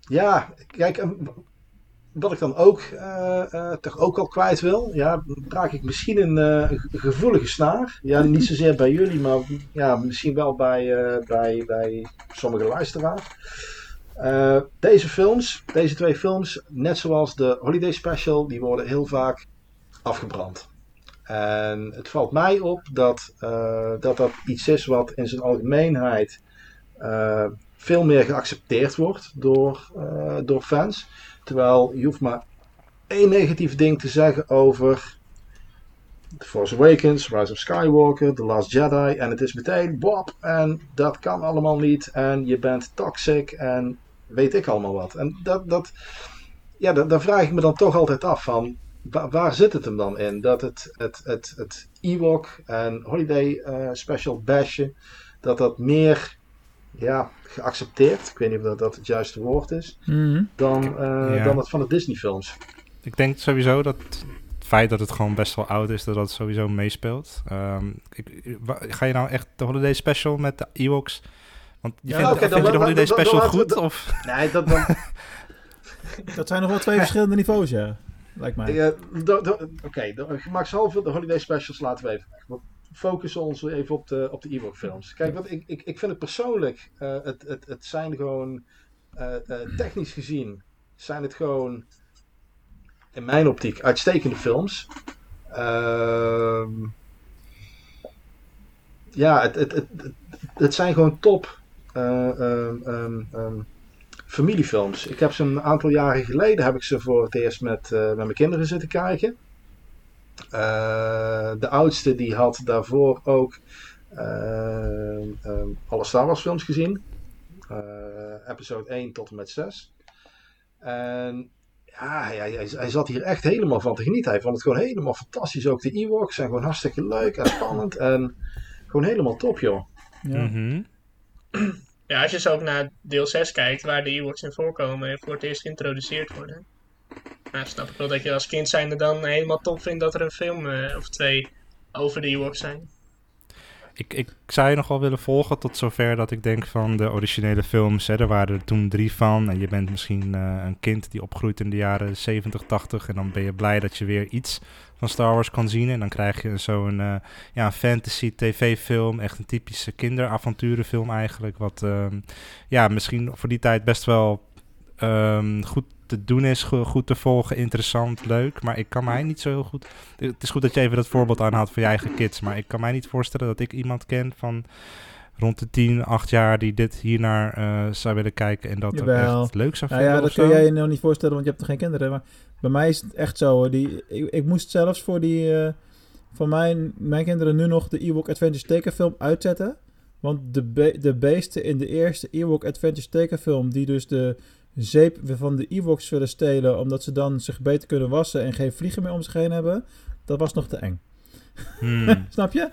ja, kijk, wat ik dan ook uh, uh, toch ook al kwijt wil, ja, raak ik misschien een uh, gevoelige snaar. Ja, niet zozeer bij jullie, maar ja, misschien wel bij, bij, bij sommige luisteraars. deze films, deze twee films, net zoals de Holiday Special, die worden heel vaak afgebrand. En het valt mij op dat, dat dat iets is wat in zijn algemeenheid veel meer geaccepteerd wordt door, door fans. Terwijl je hoeft maar één negatief ding te zeggen over The Force Awakens, Rise of Skywalker, The Last Jedi. En het is meteen Bob en dat kan allemaal niet. En je bent toxic en weet ik allemaal wat. En dat, dat, ja, dat, daar vraag ik me dan toch altijd af van waar, zit het hem dan in? Dat het, het, het, het Ewok en Holiday uh, Special Bashen, dat dat meer ja, geaccepteerd, ik weet niet of dat, dat het juiste woord is, mm -hmm. dan, uh, ja. dan het van de Disney films. Ik denk sowieso dat het feit dat het gewoon best wel oud is, dat dat sowieso meespeelt. Um, ik, ga je nou echt de Holiday Special met de Ewoks... Want je ja, vindt, okay, vind je de Holiday dan, Special dan, goed? of? Nee, dat, dan, Dat zijn nog wel twee verschillende niveaus, ja. Lijkt mij. Do- Oké, de- gemakshalve de holiday specials laten we even weg. Focussen ons even op de, op de Ewok films. Kijk, wat ik, ik, ik vind het persoonlijk, eh, het, het, het zijn gewoon, eh, eh, technisch gezien, zijn het gewoon, in mijn optiek, uitstekende films. Ehm, ja, het, het, het, het, zijn gewoon top eh, ehm, ehm, familiefilms. Ik heb ze een aantal jaren geleden heb ik ze voor het eerst met, met mijn kinderen zitten kijken. Eh, de oudste die had daarvoor ook eh, eh, alle Star Wars films gezien. Eh, episode 1 tot en met 6. En ja, hij, hij, hij zat hier echt helemaal van te genieten. Hij vond het gewoon helemaal fantastisch. Ook de Ewoks zijn gewoon hartstikke leuk en spannend. En gewoon helemaal top, joh. Ja. Mhm. Ja, als je zo ook naar deel 6 kijkt, waar de Ewoks in voorkomen en voor het eerst geïntroduceerd worden. Nou, snap ik wel dat je als kind zijnde dan helemaal top vindt dat er een film eh, of twee over de Ewoks zijn. Ik, ik zou je nog wel willen volgen tot zover dat ik denk van de originele films. Hè, er waren er toen drie van. En je bent misschien eh, een kind die opgroeit in de jaren 70, 80. En dan ben je blij dat je weer iets van Star Wars kan zien. En dan krijg je zo'n eh, ja, fantasy tv-film. Echt een typische kinderavonturenfilm eigenlijk. Wat ehm, ja, misschien voor die tijd best wel ehm, goed te doen is, go- goed te volgen, interessant, leuk. Maar ik kan mij niet zo heel goed... Het is goed dat je even dat voorbeeld aanhaalt voor je eigen kids. Maar ik kan mij niet voorstellen dat ik iemand ken van rond de 10, 8 jaar... die dit hiernaar eh zou willen kijken en dat ook Jawel. echt leuk zou Nou vinden ja, dat kun jij je nog niet voorstellen, want je hebt nog geen kinderen. Maar bij mij is het echt zo. Die, ik, ik moest zelfs voor die... eh, van mijn, mijn kinderen nu nog de Ewok Adventures tekenfilm uitzetten. Want de, be- de beesten in de eerste Ewok Adventures tekenfilm... die dus de zeep van de Ewoks willen stelen... omdat ze dan zich beter kunnen wassen... en geen vliegen meer om zich heen hebben... dat was nog te eng. Hmm. Snap je?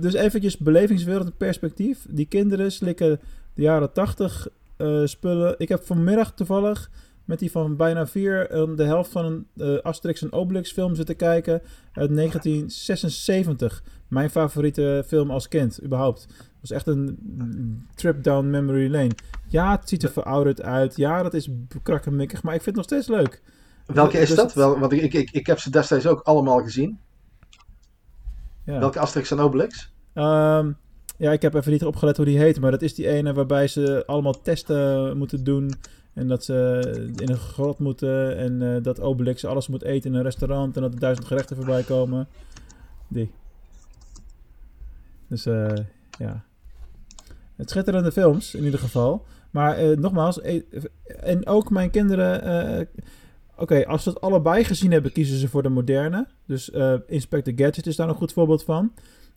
Dus eventjes belevingswereld en perspectief. Die kinderen slikken de jaren 80 eh, spullen. Ik heb vanmiddag toevallig met die van bijna vier eh, de helft van een eh, Asterix en Obelix film zitten kijken uit 1976. mijn favoriete film als kind, überhaupt. Was echt een trip down memory lane. Ja, het ziet er verouderd uit. Ja, dat is krakkemikkig, maar ik vind het nog steeds leuk. Welke is dus dat? Wel, want ik, ik, ik heb ze destijds ook allemaal gezien. Ja. Welke Asterix en Obelix? Um, ja, ik heb even niet opgelet hoe die heet, maar dat is die ene waarbij ze allemaal testen moeten doen. En dat ze in een grot moeten en uh, dat Obelix alles moet eten in een restaurant en dat er duizend gerechten voorbij komen. Die. Dus uh, ja. Het schitterende films in ieder geval. Maar uh, nogmaals, en ook mijn kinderen. Oké, als ze het allebei gezien hebben, kiezen ze voor de moderne. Dus Inspector Gadget is daar een goed voorbeeld van.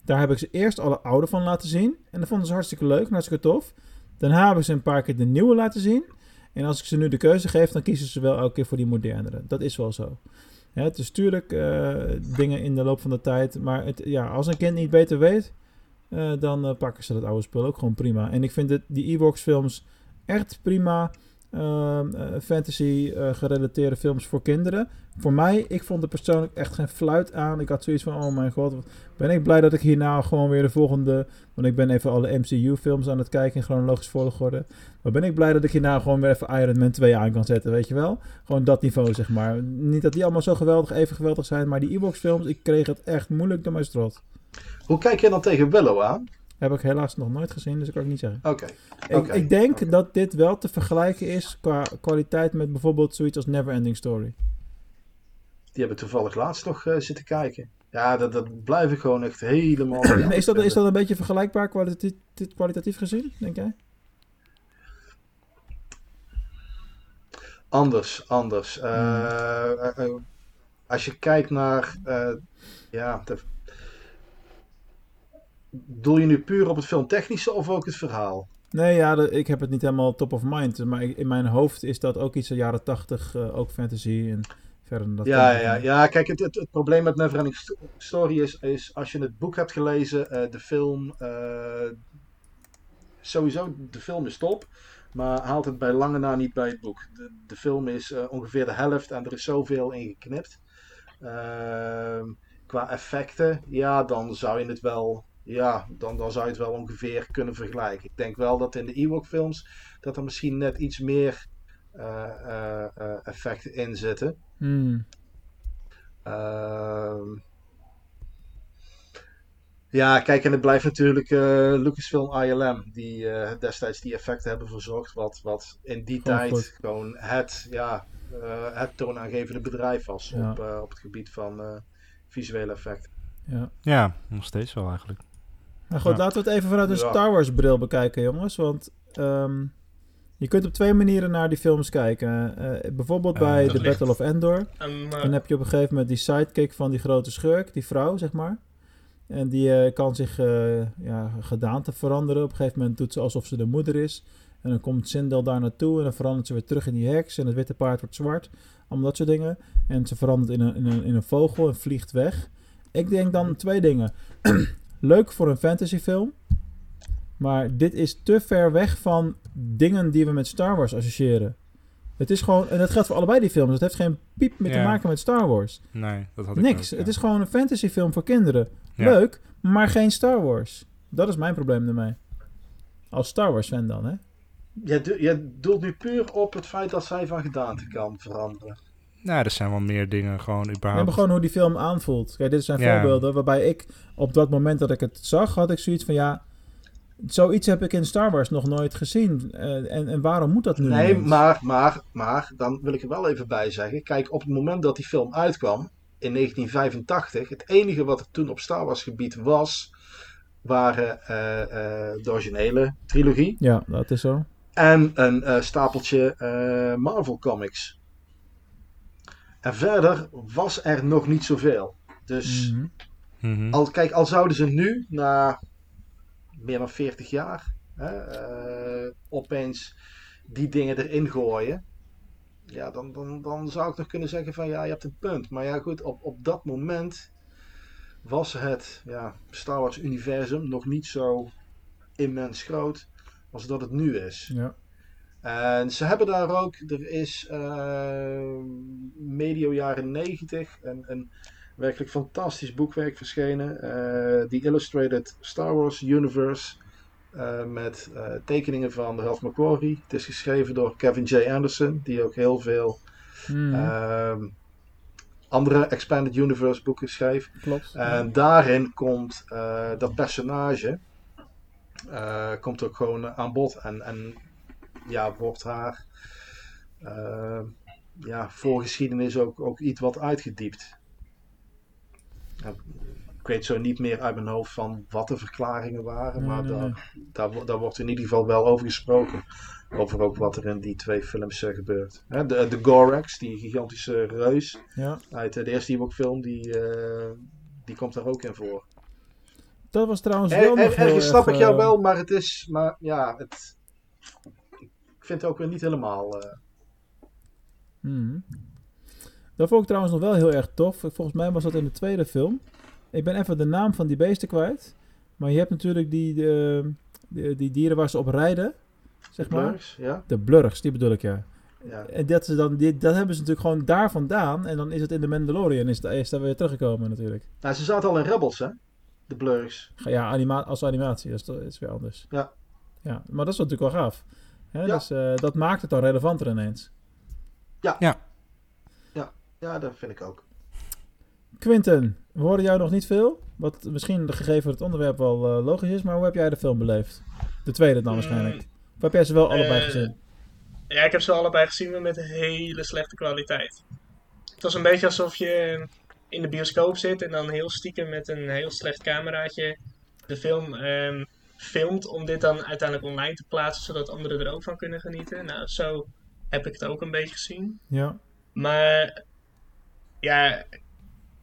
Daar heb ik ze eerst alle oude van laten zien. En dat vonden ze hartstikke leuk hartstikke tof. Daarna heb ik ze een paar keer de nieuwe laten zien. En als ik ze nu de keuze geef, dan kiezen ze wel elke keer voor die modernere. Dat is wel zo. Ja, het is tuurlijk uh, dingen in de loop van de tijd. Maar het, ja, als een kind niet beter weet, uh, dan uh, pakken ze dat oude spul ook gewoon prima. En ik vind het, die Evox films echt prima. Ehm, eh, fantasy gerelateerde films voor kinderen. Voor mij, ik vond er persoonlijk echt geen fluit aan. Ik had zoiets van, oh mijn god, ben ik blij dat ik hierna gewoon weer de volgende... Want ik ben even alle MCU-films aan het kijken in chronologisch volgorde. Maar ben ik blij dat ik hierna gewoon weer even Iron Man 2 aan kan zetten, weet je wel? Gewoon dat niveau, zeg maar. Niet dat die allemaal zo geweldig, even geweldig zijn, maar die Evox-films, ik kreeg het echt moeilijk door mijn strot. Hoe kijk je dan tegen Willow aan? Heb ik helaas nog nooit gezien, dus dat kan ik niet zeggen. Oké. Ik, ik, denk dat dit wel te vergelijken is qua kwaliteit met bijvoorbeeld zoiets als Neverending Story. Die hebben toevallig laatst nog uh, zitten kijken. Ja, dat, dat blijf ik gewoon echt helemaal... is, dat, is dat een beetje vergelijkbaar kwalitatief, kwalitatief gezien, denk jij? Anders, anders. Uh, uh, als je kijkt naar... ja, de, Doel je nu puur op het filmtechnische of ook het verhaal? Nee, ja, ik heb het niet helemaal top of mind. Maar in mijn hoofd is dat ook iets van jaren tachtig, uh, ook fantasy en verder dat. Ja, ja, ja, kijk, het, het, het, probleem met Neverending Story is, is als je het boek hebt gelezen, uh, de film, uh, sowieso, de film is top. Maar haalt het bij lange na niet bij het boek. De, de film is ongeveer de helft en er is zoveel in geknipt. Ehm, qua effecten, ja, dan zou je het wel ja, dan, dan zou je het wel ongeveer kunnen vergelijken. Ik denk wel dat in de Ewok films dat er misschien net iets meer uh, uh, effecten in zitten. Hmm. Ehm, ja, kijk, en het blijft natuurlijk Lucasfilm ILM, die destijds die effecten hebben verzorgd, wat, wat in die tijd gewoon het, ja, het toonaangevende bedrijf was op, op het gebied van visuele effecten. Ja. ja, nog steeds wel eigenlijk. Nou goed, laten we het even vanuit een Star Wars bril bekijken, jongens. Want ehm, je kunt op twee manieren naar die films kijken. Uh, bijvoorbeeld bij uh, The Battle of Endor. Um, dan heb je op een gegeven moment die sidekick van die grote schurk, die vrouw, zeg maar. En die uh, kan zich ja, gedaante veranderen. Op een gegeven moment doet ze alsof ze de moeder is. En dan komt Sindel daar naartoe en dan verandert ze weer terug in die heks. En het witte paard wordt zwart. Allemaal dat soort dingen. En ze verandert in een, in een, in een vogel en vliegt weg. Ik denk dan twee dingen. leuk voor een fantasyfilm. Maar dit is te ver weg van dingen die we met Star Wars associëren. Het is gewoon, en dat geldt voor allebei die films. Het heeft geen piep meer te maken met Star Wars. Nee, dat had ik Niks. Ook, Het is gewoon een fantasyfilm voor kinderen. Leuk, maar geen Star Wars. Dat is mijn probleem ermee. Als Star Wars fan dan, hè? Jij, doelt nu puur op het feit dat zij van gedaante kan veranderen. Nou, er zijn wel meer dingen gewoon überhaupt. We gewoon hoe die film aanvoelt. Kijk, dit zijn voorbeelden waarbij ik op dat moment dat ik het zag, had ik zoiets van ja, zoiets heb ik in Star Wars nog nooit gezien. Uh, en, en waarom moet dat nu? Nee, maar, maar, maar, dan wil ik er wel even bij zeggen. Kijk, op het moment dat die film uitkwam, in 1985, het enige wat er toen op Star Wars gebied was, waren uh, uh, de originele trilogie. Ja, dat is zo. En een stapeltje Marvel comics. En verder was er nog niet zoveel. Dus mm -hmm. al, kijk, al zouden ze nu, na meer dan 40 jaar, hè, uh, opeens die dingen erin gooien. Ja, dan, dan, dan zou ik nog kunnen zeggen van ja, je hebt een punt. Maar ja, goed, op, op dat moment was het ja, Star Wars universum nog niet zo immens groot als dat het nu is. Ja. En ze hebben daar ook, er is uh, medio jaren 90 een, een Werkelijk fantastisch boekwerk verschenen. Uh, The Illustrated Star Wars Universe. Uh, met uh, tekeningen van Ralph McQuarrie. Het is geschreven door Kevin J. Anderson, die ook heel veel mm. andere Expanded Universe boeken schreef. Klopt. En daarin komt dat personage komt ook gewoon aan bod. En, en ja, wordt haar ja, voorgeschiedenis ook, ook iets wat uitgediept. Ik weet zo niet meer uit mijn hoofd van wat de verklaringen waren, maar Daar, daar, daar, wordt in ieder geval wel over gesproken. Over ook wat er in die twee films uh, gebeurt. Hè, de, de Gorax, die gigantische reus ja. uit de eerste Ewok-film, die, uh, die komt daar ook in voor. Dat was trouwens wel er, nog Ergens snap ik jou wel, maar het is... Maar ja, het, vind het ook weer niet helemaal... Hmm. Dat vond ik trouwens nog wel heel erg tof. Volgens mij was dat in de tweede film. Ik ben even de naam van die beesten kwijt. Maar je hebt natuurlijk die, de, die, die dieren waar ze op rijden. Zeg de maar. Blurgs, ja. De blurgs, die bedoel ik ja. ja. En dat, ze dan, die, dat hebben ze natuurlijk gewoon daar vandaan. En dan is het in de Mandalorian is, is daar weer teruggekomen natuurlijk. Nou, ze zaten al in Rebels hè. De blurgs. Ja, anima als animatie. Dat is, dat is weer anders. Ja. Ja, maar dat is natuurlijk wel gaaf. Hè? Ja. Dus uh, dat maakt het dan relevanter ineens. Ja. Ja. Ja, ja dat vind ik ook. Quinten, we horen jou nog niet veel. Wat misschien gegeven het onderwerp wel uh, logisch is, maar hoe heb jij de film beleefd? De tweede dan waarschijnlijk. Mm, of heb jij ze wel allebei uh, gezien? Ja, ik heb ze allebei gezien, maar met hele slechte kwaliteit. Het was een beetje alsof je in de bioscoop zit en dan heel stiekem met een heel slecht cameraatje de film um, filmt om dit dan uiteindelijk online te plaatsen, zodat anderen er ook van kunnen genieten. Nou, zo heb ik het ook een beetje gezien. Ja. Maar ja,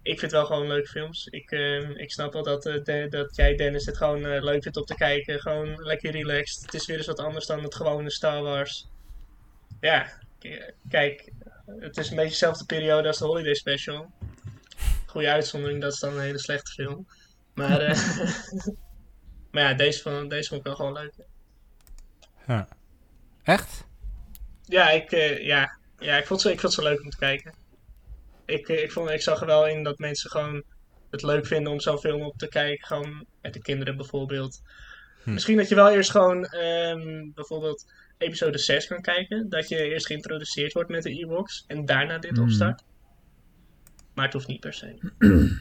ik vind wel gewoon leuke films. Ik, uh, ik snap wel dat, uh, de, dat jij, Dennis, het gewoon uh, leuk vindt om te kijken. Gewoon lekker relaxed. Het is weer eens wat anders dan het gewone Star Wars. Ja, kijk, het is een beetje dezelfde periode als de Holiday Special. Goede uitzondering, dat is dan een hele slechte film. Maar, maar ja, deze, van, deze vond ik wel gewoon leuk. Ja. Echt? Ja, ik, ja, ja ik, vond ze, ik vond ze leuk om te kijken ik, ik, vond, ik zag er wel in dat mensen gewoon het leuk vinden om zo'n film op te kijken. Gewoon met de kinderen bijvoorbeeld. Hm. Misschien dat je wel eerst gewoon um, bijvoorbeeld episode 6 kan kijken. Dat je eerst geïntroduceerd wordt met de Ewoks en daarna dit hm. opstart. Maar het hoeft niet per se.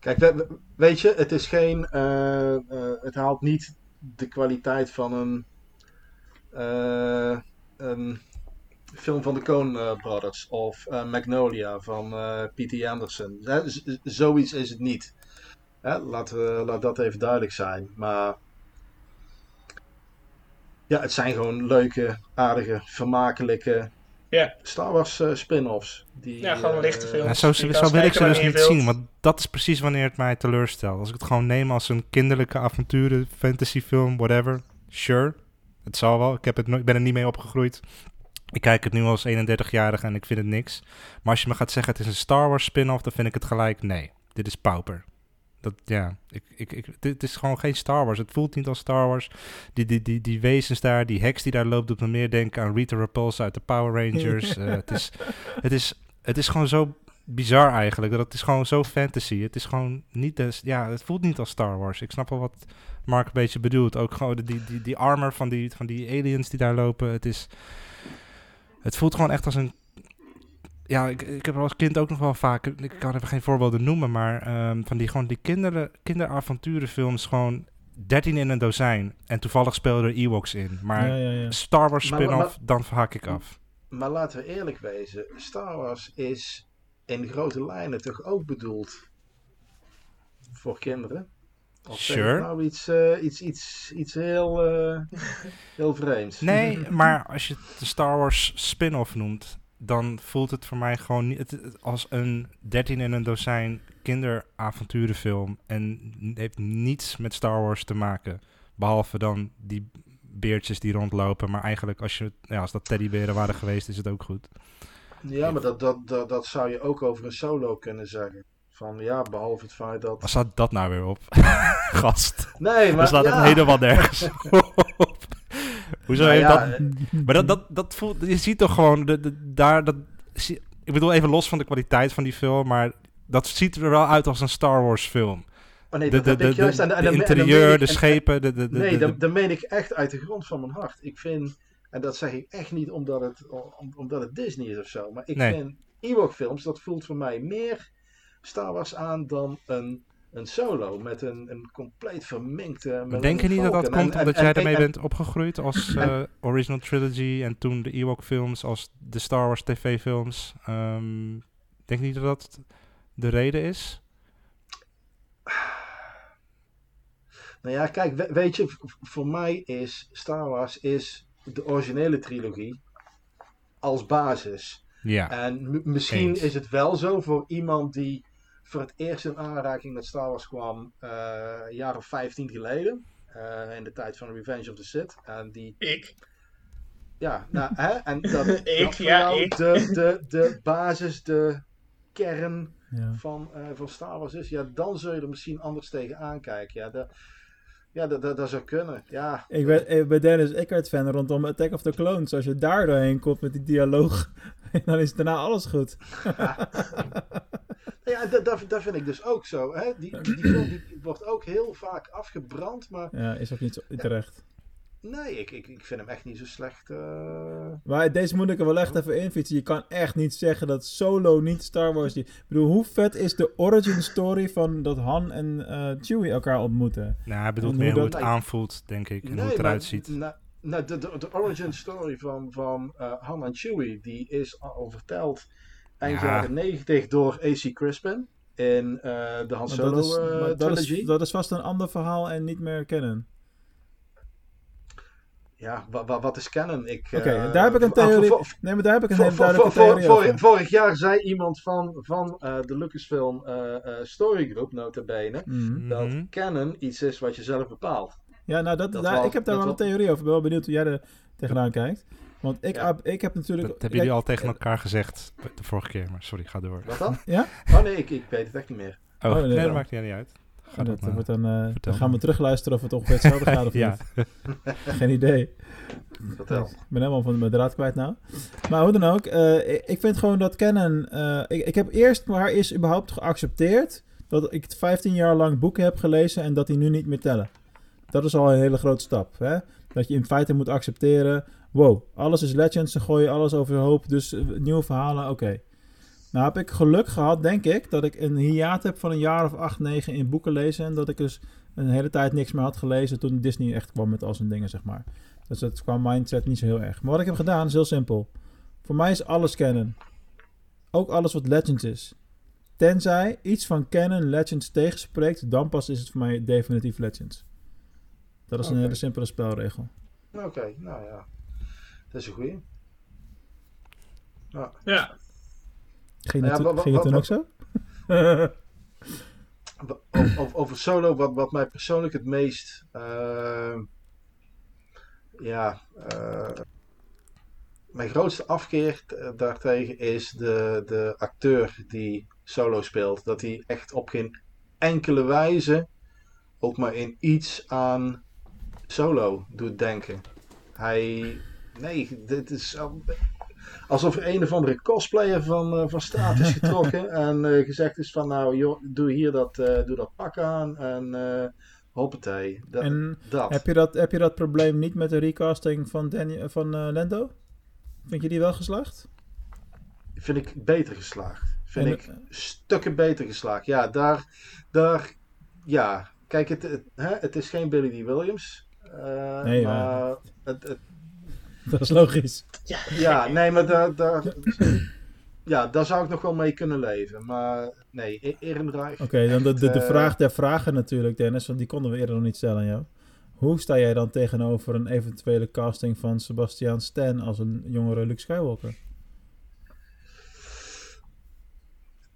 Kijk, weet je, het is geen. Uh, uh, het haalt niet de kwaliteit van een. Uh, een film van de Coen Brothers of Magnolia van P.T. Anderson. zoiets is het niet. Hè? We, laat dat even duidelijk zijn. Maar ja, het zijn gewoon leuke, aardige, vermakelijke ja. Star Wars spin-offs. Die, ja, gewoon lichte films. Ja, zo, zo wil ik ze dus niet zien, want dat is precies wanneer het mij teleurstelt. Als ik het gewoon neem als een kinderlijke avonturen, fantasyfilm, whatever, sure. Het zal wel. Ik, heb het, ik ben er niet mee opgegroeid. Ik kijk het nu als 31-jarige en ik vind het niks. Maar als je me gaat zeggen het is een Star Wars spin-off, dan vind ik het gelijk nee. Dit is pauper. Dat, ja, ik, ik, ik, dit is gewoon geen Star Wars. Het voelt niet als Star Wars. Die, die, die, die wezens daar, die heks die daar loopt, doet me meer denken aan Rita Repulsa uit de Power Rangers. uh, het, is, het, is, het is gewoon zo bizar eigenlijk. Dat het is gewoon zo fantasy. Het is gewoon niet... Des, ja, het voelt niet als Star Wars. Ik snap wel wat Mark een beetje bedoelt. Ook gewoon die, die, die armor van die, van die aliens die daar lopen. Het is... Het voelt gewoon echt als een. Ja, ik, ik heb als kind ook nog wel vaak. Ik kan even geen voorbeelden noemen, maar um, van die gewoon die kinderen, kinderavonturenfilms gewoon 13 in een dozijn. En toevallig speelden er Ewoks in. Maar ja, ja, ja. Star Wars spin-off, dan verhak ik af. Maar laten we eerlijk wezen, Star Wars is in grote lijnen toch ook bedoeld voor kinderen? Of sure. nou iets, uh, iets, iets, iets heel, uh, heel vreemds? Nee, maar als je het de Star Wars spin-off noemt, dan voelt het voor mij gewoon niet het, als een 13 in een dozijn kinderavonturenfilm. En heeft niets met Star Wars te maken. Behalve dan die beertjes die rondlopen. Maar eigenlijk, als, je, ja, als dat teddyberen waren geweest, is het ook goed. Ja, maar dat, dat, dat, dat zou je ook over een solo kunnen zeggen. Van ja, behalve het feit dat. Waar staat dat nou weer op? Gast. Nee, maar. Er staat ja. het helemaal nergens. Hoezo Nou heeft ja, dat. Maar dat, dat, dat voelt. Je ziet toch gewoon. De, de, daar, dat, ik bedoel, even los van de kwaliteit van die film. Maar dat ziet er wel uit als een Star Wars film. Oh nee, de, dat, de, ik de, juist. de, En, en de dan- en dan interieur, de en- schepen, de, de, Nee, dat, dat meen ik echt uit de grond van mijn hart. Ik vind, en dat zeg ik echt niet omdat het, om- omdat het Disney is of zo, maar ik Nee. vind Ewok-films, dat voelt voor mij meer Star Wars aan dan een, een solo met een, een compleet verminkte. Denk je niet dat dat komt En- omdat en- jij ermee en- bent opgegroeid als eh, original trilogy en toen de Ewok films als de Star Wars tv films? Ehm, denk je niet dat dat de reden is? Nou ja, kijk, we- weet je, voor mij is Star Wars is de originele trilogie als basis. Ja, En misschien eens. is het wel zo voor iemand die voor het eerst in aanraking met Star Wars kwam, eh, een jaar of 15 geleden, eh, in de tijd van Revenge of the Sith. En die, Ik. ja, nou, hè, en dat, Ik, dat ja, jou ik. De, de, de basis, de kern Ja. van, eh, van Star Wars is, ja, dan zul je er misschien anders tegen aankijken. Ja, de, ja dat, dat, dat zou kunnen. Ja, Ik ben, ik ben Dennis Eckert fan rondom Attack of the Clones. Als je daar doorheen komt met die dialoog, dan is daarna alles goed. ja dat, dat, dat vind ik dus ook zo. Hè? Die, die film die wordt ook heel vaak afgebrand, maar Ja, is ook niet zo terecht. Nee, ik, ik, ik vind hem echt niet zo slecht. eh. Maar deze moet ik er wel echt even infietsen. Je kan echt niet zeggen dat Solo niet Star Wars is. Ik bedoel, hoe vet is de origin story van dat Han en eh, Chewie elkaar ontmoeten? nou, hij bedoelt En meer hoe dat- het aanvoelt, denk ik, en hoe het eruit ziet. na- nou, de, de, de origin story van, van eh, Han en Chewie, die is al verteld eind Ja. jaren 90 door AC Crispin in eh, de Han Solo dat, is, eh, dat, trilogy. is, dat is vast een ander verhaal en niet meer kennen. Ja, wa, wa- wat is canon? Ik, Oké, eh, daar heb ik een theorie. Nee, maar daar heb ik een hele duidelijke theorie over. Vorig jaar zei iemand van, van eh, de Lucasfilm eh eh Story Group, nota bene, Mhm. dat Mhm. canon iets is wat je zelf bepaalt. Ja, nou, dat, Dat daar, wel- ik heb daar dat wel een theorie over. Ik ben wel benieuwd hoe jij er tegenaan kijkt. Want ik, Ja. heb- ik heb natuurlijk... Dat hebben jullie al tegen elkaar gezegd de vorige keer, maar sorry, ga door. Wat dan? Ja? Oh nee, ik, ik weet het echt niet meer. Oh, Oh, nee, nee, dat maakt niet uit. Ga dat, dat maar. wordt dan, eh, dan gaan we maar. terugluisteren of het ongeveer hetzelfde gaat of ja. niet. Geen idee. Vertel. Ik ben helemaal van mijn draad kwijt nou. Maar hoe dan ook, eh, ik, ik vind gewoon dat Canon... eh, ik, ik heb eerst maar is überhaupt geaccepteerd... dat ik 15 jaar lang boeken heb gelezen... en dat die nu niet meer tellen. Dat is al een hele grote stap. Hè? Dat je in feite moet accepteren... wow, alles is Legends, ze gooien alles overhoop... dus eh, nieuwe verhalen, oké. Nou heb ik geluk gehad, denk ik... dat ik een hiaat heb van een jaar of 8, 9 in boeken lezen... en dat ik dus een hele tijd niks meer had gelezen... toen Disney echt kwam met al zijn dingen, zeg maar. Dus dat qua mindset niet zo heel erg. Maar wat ik heb gedaan is heel simpel. Voor mij is alles canon. Ook alles wat Legends is. Tenzij iets van canon Legends tegenspreekt, dan pas is het voor mij definitief Legends. Dat is een hele simpele spelregel. Oké, nou ja. Dat is een goeie. Ja. Ja. Ging Ja, het, ging het wa- toen ook zo? Over, over, solo, wat, wat mij persoonlijk het meest. eh, ja. eh, mijn grootste afkeer t- daartegen is de, de acteur die solo speelt. Dat hij echt op geen enkele wijze ook maar in iets aan solo doet denken. Hij. Nee, dit is. Al- Alsof er een of andere cosplayer van, eh, van straat is getrokken en eh, gezegd is van nou joh, doe hier dat, eh, doe dat pak aan en hoppatee. Dat, En dat. heb je dat, heb je dat probleem niet met de recasting van, Danny, van Lando? Vind je die wel geslaagd? Vind ik beter geslaagd. Vind En, ik stukken beter geslaagd. Ja, daar, daar ja. Kijk, het, het, hè, het is geen Billy D. Williams. Nee, maar het, Dat is logisch. ja, nee, maar daar, daar, ja, daar zou ik nog wel mee kunnen leven. Maar nee, Ehrenreich. Oké, dan de, de, de eh, vraag der vragen natuurlijk, Dennis, want die konden we eerder nog niet stellen aan jou. Hoe sta jij dan tegenover een eventuele casting van Sebastian Stan als een jongere Luke Skywalker?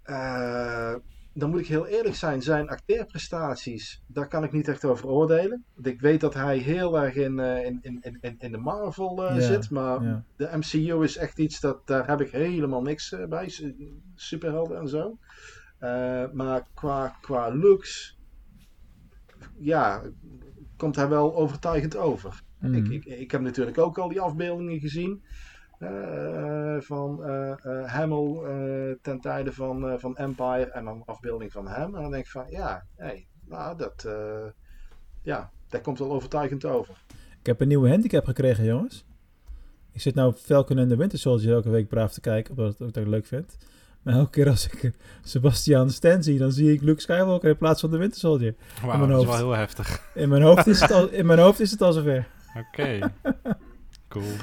Eh, dan moet ik heel eerlijk zijn, zijn acteerprestaties, daar kan ik niet echt over oordelen. Want ik weet dat hij heel erg in, eh, in, in, in, in de Marvel eh, zit, maar de MCU is echt iets dat daar heb ik helemaal niks eh, bij, su- superhelden en zo. Maar qua, qua looks, ja, komt hij wel overtuigend over. Mhm. Ik, ik, ik heb natuurlijk ook al die afbeeldingen gezien. Van eh, eh, Hamill eh, ten tijde van, eh, van Empire en dan afbeelding van hem. En dan denk ik van ja, hey, nou dat, eh, ja, dat komt wel overtuigend over. Ik heb een nieuwe handicap gekregen, jongens. Ik zit nou Falcon en de Winter Soldier elke week braaf te kijken, omdat ik het ook leuk vind. Maar elke keer als ik eh, Sebastian Stan zie, dan zie ik Luke Skywalker in plaats van de Winter Soldier. Mijn dat is hoofd. wel heel heftig. In mijn hoofd is het al, in mijn hoofd is het al zover. Oké. Cool.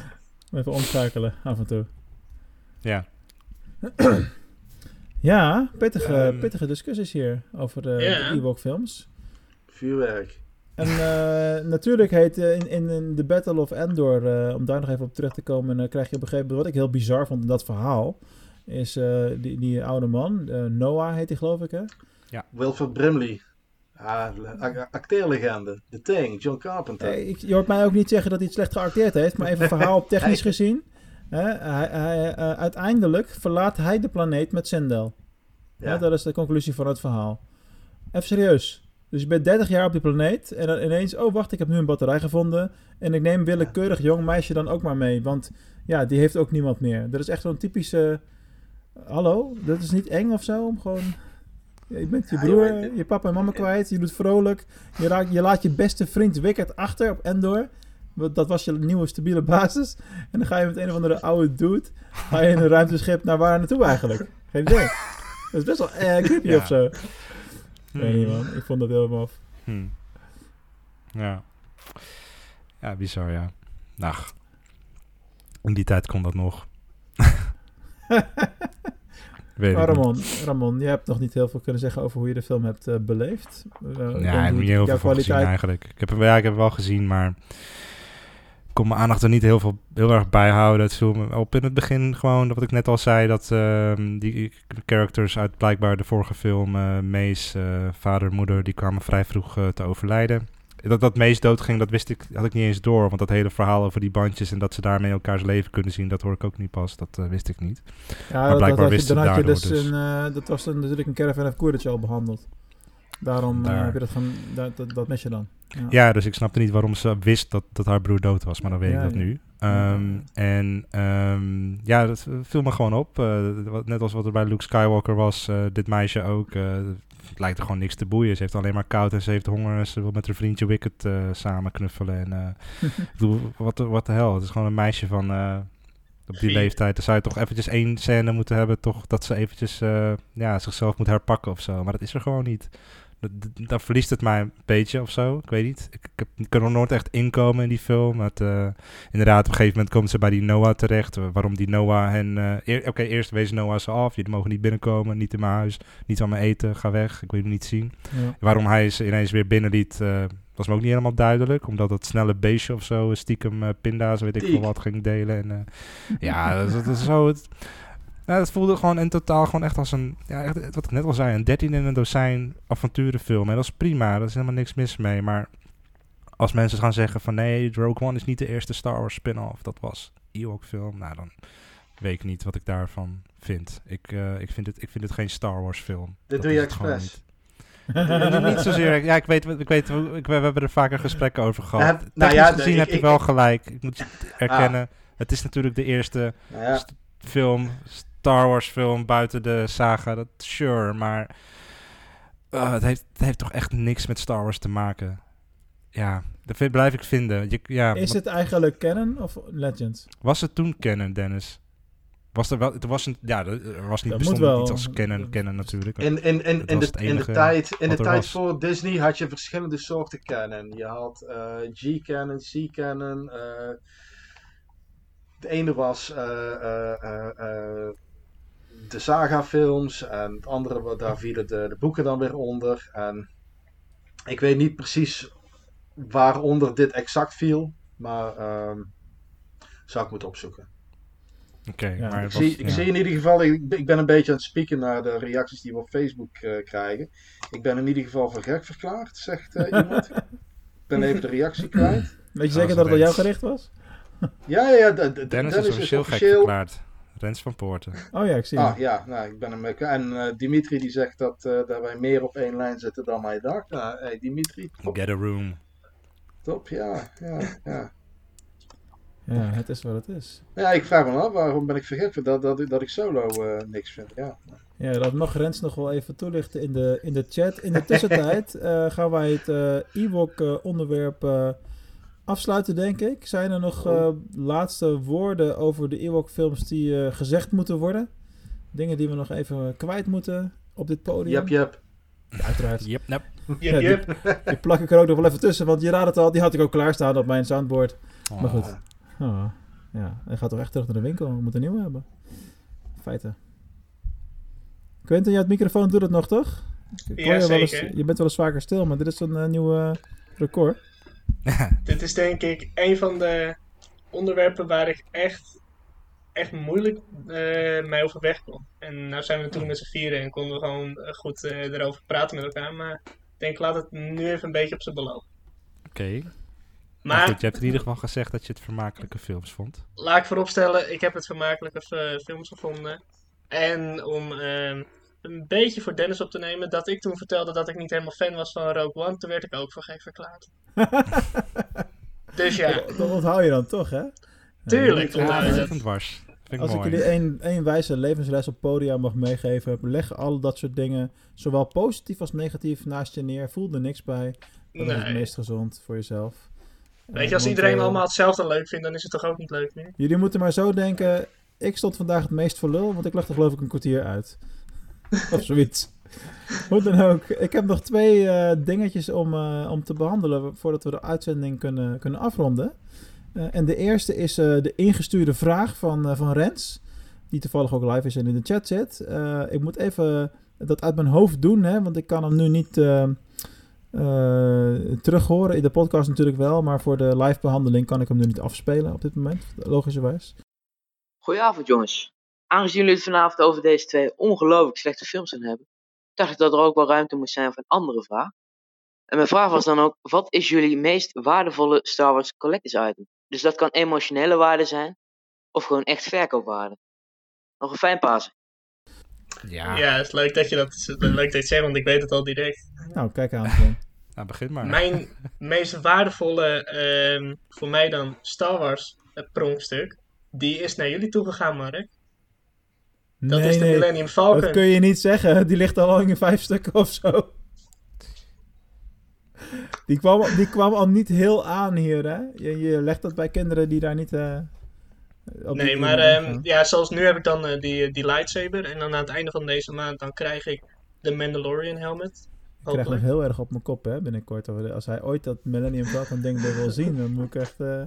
Even omschakelen af en toe. Ja. Ja, pittige, Ehm. pittige discussies hier over de, Ja. de Ewok films. Vuurwerk. En eh, natuurlijk heet eh, in, in, in The Battle of Endor, eh, om daar nog even op terug te komen, dan krijg je op een gegeven moment, wat ik heel bizar vond in dat verhaal, is eh, die, die oude man, eh, Noah heet hij geloof ik hè? Wilford Brimley. Ja, a- acteerlegende. The Thing, John Carpenter. Eh, ik, je hoort mij ook niet zeggen dat hij het slecht geacteerd heeft, maar even verhaal technisch gezien. Hè, hij, hij, eh, uiteindelijk verlaat hij de planeet met Sindel. Ja. Ja. dat is de conclusie van het verhaal. Even serieus. Dus je bent 30 jaar op die planeet en dan ineens, oh wacht, ik heb nu een batterij gevonden. En ik neem willekeurig jong meisje dan ook maar mee. Want ja, die heeft ook niemand meer. Dat is echt zo'n typische. Hallo, dat is niet eng of zo? Om gewoon. Je bent je broer, je papa en mama kwijt. Je doet vrolijk. Je, raakt, je laat je beste vriend Wicked achter op Endor. Dat was je nieuwe stabiele basis. En dan ga je met een of andere oude dude. Ga je in een ruimteschip naar waar naartoe eigenlijk? Geen idee. Dat is best wel eh, creepy Ja. of zo. Weet niet man. Ik vond dat heel maf. Hm. Ja. Ja, bizar, ja. Nou, in die tijd kon dat nog. Weet Maar. Ramon, Ramon, je hebt nog niet heel veel kunnen zeggen over hoe je de film hebt eh, beleefd. Eh, Ja, ik heb niet heel veel gezien eigenlijk. Ik heb, hem- ja, ik heb hem wel gezien, maar kon mijn aandacht er niet heel, veel, heel erg bij houden. Het viel me op in het begin gewoon, wat ik net al zei, dat ehm, die characters uit blijkbaar de vorige film, eh Mees, eh, vader, moeder, die kwamen vrij vroeg eh, te overlijden. Dat, dat Mees doodging, dat wist ik, had ik niet eens door. Want dat hele verhaal over die bandjes en dat ze daarmee elkaars leven kunnen zien, dat hoor ik ook niet pas. Dat wist ik niet. Ja, maar dat- blijkbaar dat, wist je daardoor dus, dus. een, dat was dan natuurlijk een Caravan of Courage al behandeld. Daarom eh, Daar. heb je dat, gaan, dat, dat, dat mis je dan. Ja. Ja, dus ik snapte niet waarom ze wist dat, dat haar broer dood was, maar dan weet Ja, ik dat ja. nu. Ja. Ehm, En ehm, ja, dat viel me gewoon op. Eh, net als wat er bij Luke Skywalker was, eh, dit meisje ook. eh, het lijkt er gewoon niks te boeien. Ze heeft alleen maar koud en ze heeft honger en ze wil met haar vriendje Wicked eh, samen knuffelen. En, eh, ik bedoel, wat de wat de hel. Het is gewoon een meisje van eh, op die Vier. leeftijd. Dan zou je toch eventjes één scène moeten hebben, toch dat ze eventjes eh, ja, zichzelf moet herpakken of zo. Maar dat is er gewoon niet. Daar verliest het mij een beetje of zo. Ik weet niet. Ik, ik, kan er nooit echt inkomen in die film. Het, eh, inderdaad, op een gegeven moment komen ze bij die Noah terecht. Eh, Waarom die Noah hen... eer- Oké, eerst wees Noah ze af. Jullie mogen niet binnenkomen. Niet in mijn huis. Niet van me eten. Ga weg. Ik wil je niet zien. Ja. Waarom hij ze ineens weer binnenliet... eh was me ook niet helemaal duidelijk. Omdat dat snelle beestje of zo... stiekem pinda's, weet ik veel wat, ging delen. En, ja, dat, is- dat is zo... Het, ja, het voelde gewoon in totaal gewoon echt als een, ja, echt, wat ik net al zei, een 13 in een dozijn avonturenfilm. En dat is prima, daar is helemaal niks mis mee. Maar als mensen gaan zeggen van nee, Rogue One is niet de eerste Star Wars spin-off, dat was Ewok film, nou dan weet ik niet wat ik daarvan vind. Ik, eh, ik, vind, het, ik vind het geen Star Wars film. Dit Dat doe je expres. niet. zozeer. Ja, ik weet, ik weet ik, we, hebben er vaker gesprekken over gehad. Nou ja, gezien ik- heb je wel gelijk. Ik moet je erkennen. Het is natuurlijk de eerste Nou ja, st- film, Star Wars film buiten de saga. Dat sure, maar eh, het, heeft, het heeft toch echt niks met Star Wars te maken. Ja, dat vind, blijf ik vinden. Je, ja, Is het eigenlijk canon of Legends? Was het toen canon, Dennis? Was er wel, het was een, ja, er was niet bestond wel. iets als canon, canon natuurlijk. in, in, in, Het in, was de, het in de tijd, in de tijd was. voor Disney had je verschillende soorten canon. Je had eh, G-canon, C-canon. eh, de ene was eh, eh, eh, eh, de saga-films en het andere, daar vielen de, de boeken dan weer onder. En ik weet niet precies waaronder dit exact viel, maar ehm, zou ik moeten opzoeken. Oké, Ja, maar Ik, was- zie, ik ja. zie in ieder geval, ik, ik ben een beetje aan het spieken naar de reacties die we op Facebook eh, krijgen. Ik ben in ieder geval voor gek verklaard, zegt eh, iemand. ik ben even de reactie kwijt. Weet je zeker dat het aan jou gericht was? Ja, ja, ja. de- de- Dennis is officieel gek verklaard. Rens van Poorten. Oh ja, ik zie Ah, hem. ja, nou, ik ben hem. eh, En eh, Dimitri die zegt dat, eh, dat wij meer op één lijn zitten dan wij dachten. Nou, hey, Dimitri, top, Get a room. top, ja, ja, ja. Ja, het is wat het is. Ja, ik vraag me af, waarom ben ik vergeten dat, dat, dat ik solo uh, niks vind. Ja. ja, dat mag Rens nog wel even toelichten in de, in de chat. In de tussentijd uh, gaan wij het uh, Ewok onderwerp afsluiten, denk ik. Zijn er nog laatste woorden over de Ewok films die gezegd moeten worden? Dingen die we nog even kwijt moeten op dit podium? Jep, jep. Ja, uiteraard. Yep, yep. Ja, yep. Die, die, plak ik er ook nog wel even tussen, want je raadt het al, die had ik ook klaarstaan op mijn soundboard. Oh. Maar goed. Oh, ja, hij gaat toch echt terug naar de winkel. We moeten een nieuwe hebben. Feiten. Quentin, je het microfoon doet het nog, toch? Ja, je, zeker. Eens, je bent wel eens vaker stil, maar dit is een uh, nieuwe record. dit is denk ik een van de onderwerpen waar ik echt, echt moeilijk uh, mee overweg kom. En nou zijn we toen met z'n vieren en konden we gewoon goed uh, erover praten met elkaar. Maar ik denk, laat het nu even een beetje op zijn beloop. Oké. Okay. Maar, maar goed, je hebt in ieder geval gezegd dat je het vermakelijke films vond. Laat ik vooropstellen, ik heb het vermakelijke films gevonden. En om uh, een beetje voor Dennis op te nemen, dat ik toen vertelde dat ik niet helemaal fan was van Rogue One, toen werd ik ook voor gek verklaard. dus ja. Dat onthoud je dan toch, hè? Tuurlijk onthoud je dat. Was. Als ik jullie één, één wijze levensles op podium mag meegeven, leg al dat soort dingen, zowel positief als negatief, naast je neer. Voel er niks bij. Dat nee. is het meest gezond voor jezelf. Weet je, als iedereen uh, allemaal hetzelfde leuk vindt, dan is het toch ook niet leuk meer? Jullie moeten maar zo denken, ik stond vandaag het meest voor lul, want ik lag er geloof ik een kwartier uit. of zoiets. Hoe dan ook. Ik heb nog twee uh, dingetjes om, uh, om te behandelen voordat we de uitzending kunnen, kunnen afronden. Uh, en de eerste is de ingestuurde vraag van, van Rens, die toevallig ook live is en in de chat zit. ik moet even dat uit mijn hoofd doen, hè, want ik kan hem nu niet terug horen. In de podcast natuurlijk wel, maar voor de live behandeling kan ik hem nu niet afspelen op dit moment, logischerwijs. Goedenavond jongens. Aangezien jullie het vanavond over deze twee ongelooflijk slechte films gaan hebben, dacht ik dat er ook wel ruimte moest zijn voor een andere vraag. En mijn vraag was dan ook, wat is jullie meest waardevolle Star Wars Collectors item? Dus dat kan emotionele waarde zijn, of gewoon echt verkoopwaarde. Nog een fijn Pasen. Ja. ja, het is leuk dat je dat, leuk dat je het zegt, want ik weet het al direct. Nou, kijk aan. nou, begin maar. Mijn meest waardevolle, um, voor mij dan Star Wars pronkstuk, die is naar jullie toegegaan, Mark. Dat nee, is de nee, Millennium Falcon. Dat kun je niet zeggen. Die ligt al in vijf stukken of zo. Die kwam, die kwam al niet heel aan hier, hè? Je, je legt dat bij kinderen die daar niet... Uh, nee, maar um, ja, zoals nu heb ik dan uh, die, die lightsaber. En dan aan het einde van deze maand dan krijg ik de Mandalorian helmet. Ik krijg nog heel erg op mijn kop, hè, binnenkort. Als hij ooit dat Millennium Falcon ding weer wil zien, dan moet ik echt uh,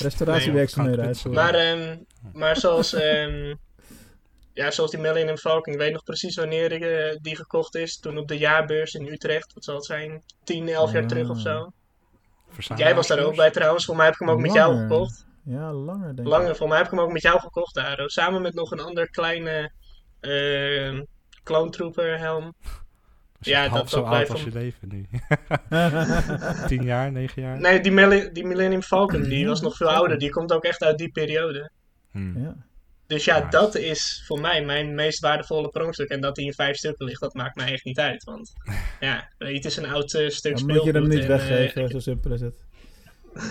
restauratiewerkzaamheden nee, uitvoeren. Maar, um, maar zoals... Um, ja, zoals die Millennium Falcon. Ik weet nog precies wanneer ik, uh, die gekocht is. Toen op de jaarbeurs in Utrecht. Wat zal het zijn? 10, 11 jaar terug of zo. Jij was daar ook bij trouwens. Voor mij heb ik hem ook langer. met jou gekocht. Ja, langer denk ik. Langer. Voor mij heb ik hem ook met jou gekocht daar. Samen met nog een ander kleine uh, Clone Trooper helm. Ja, dat zo oud als je leven nu. 10 jaar, 9 jaar? Nee, die Millennium Falcon, die was nog veel ouder. Die komt ook echt uit die periode. Hmm. Ja. Dus ja, nice. dat is voor mij mijn meest waardevolle pronkstuk. En dat die in vijf stukken ligt, dat maakt mij echt niet uit. Want ja, het is een oud uh, stuk Dan speelgoed. moet je hem niet en, weggeven, uh, zo simpel is het. ja.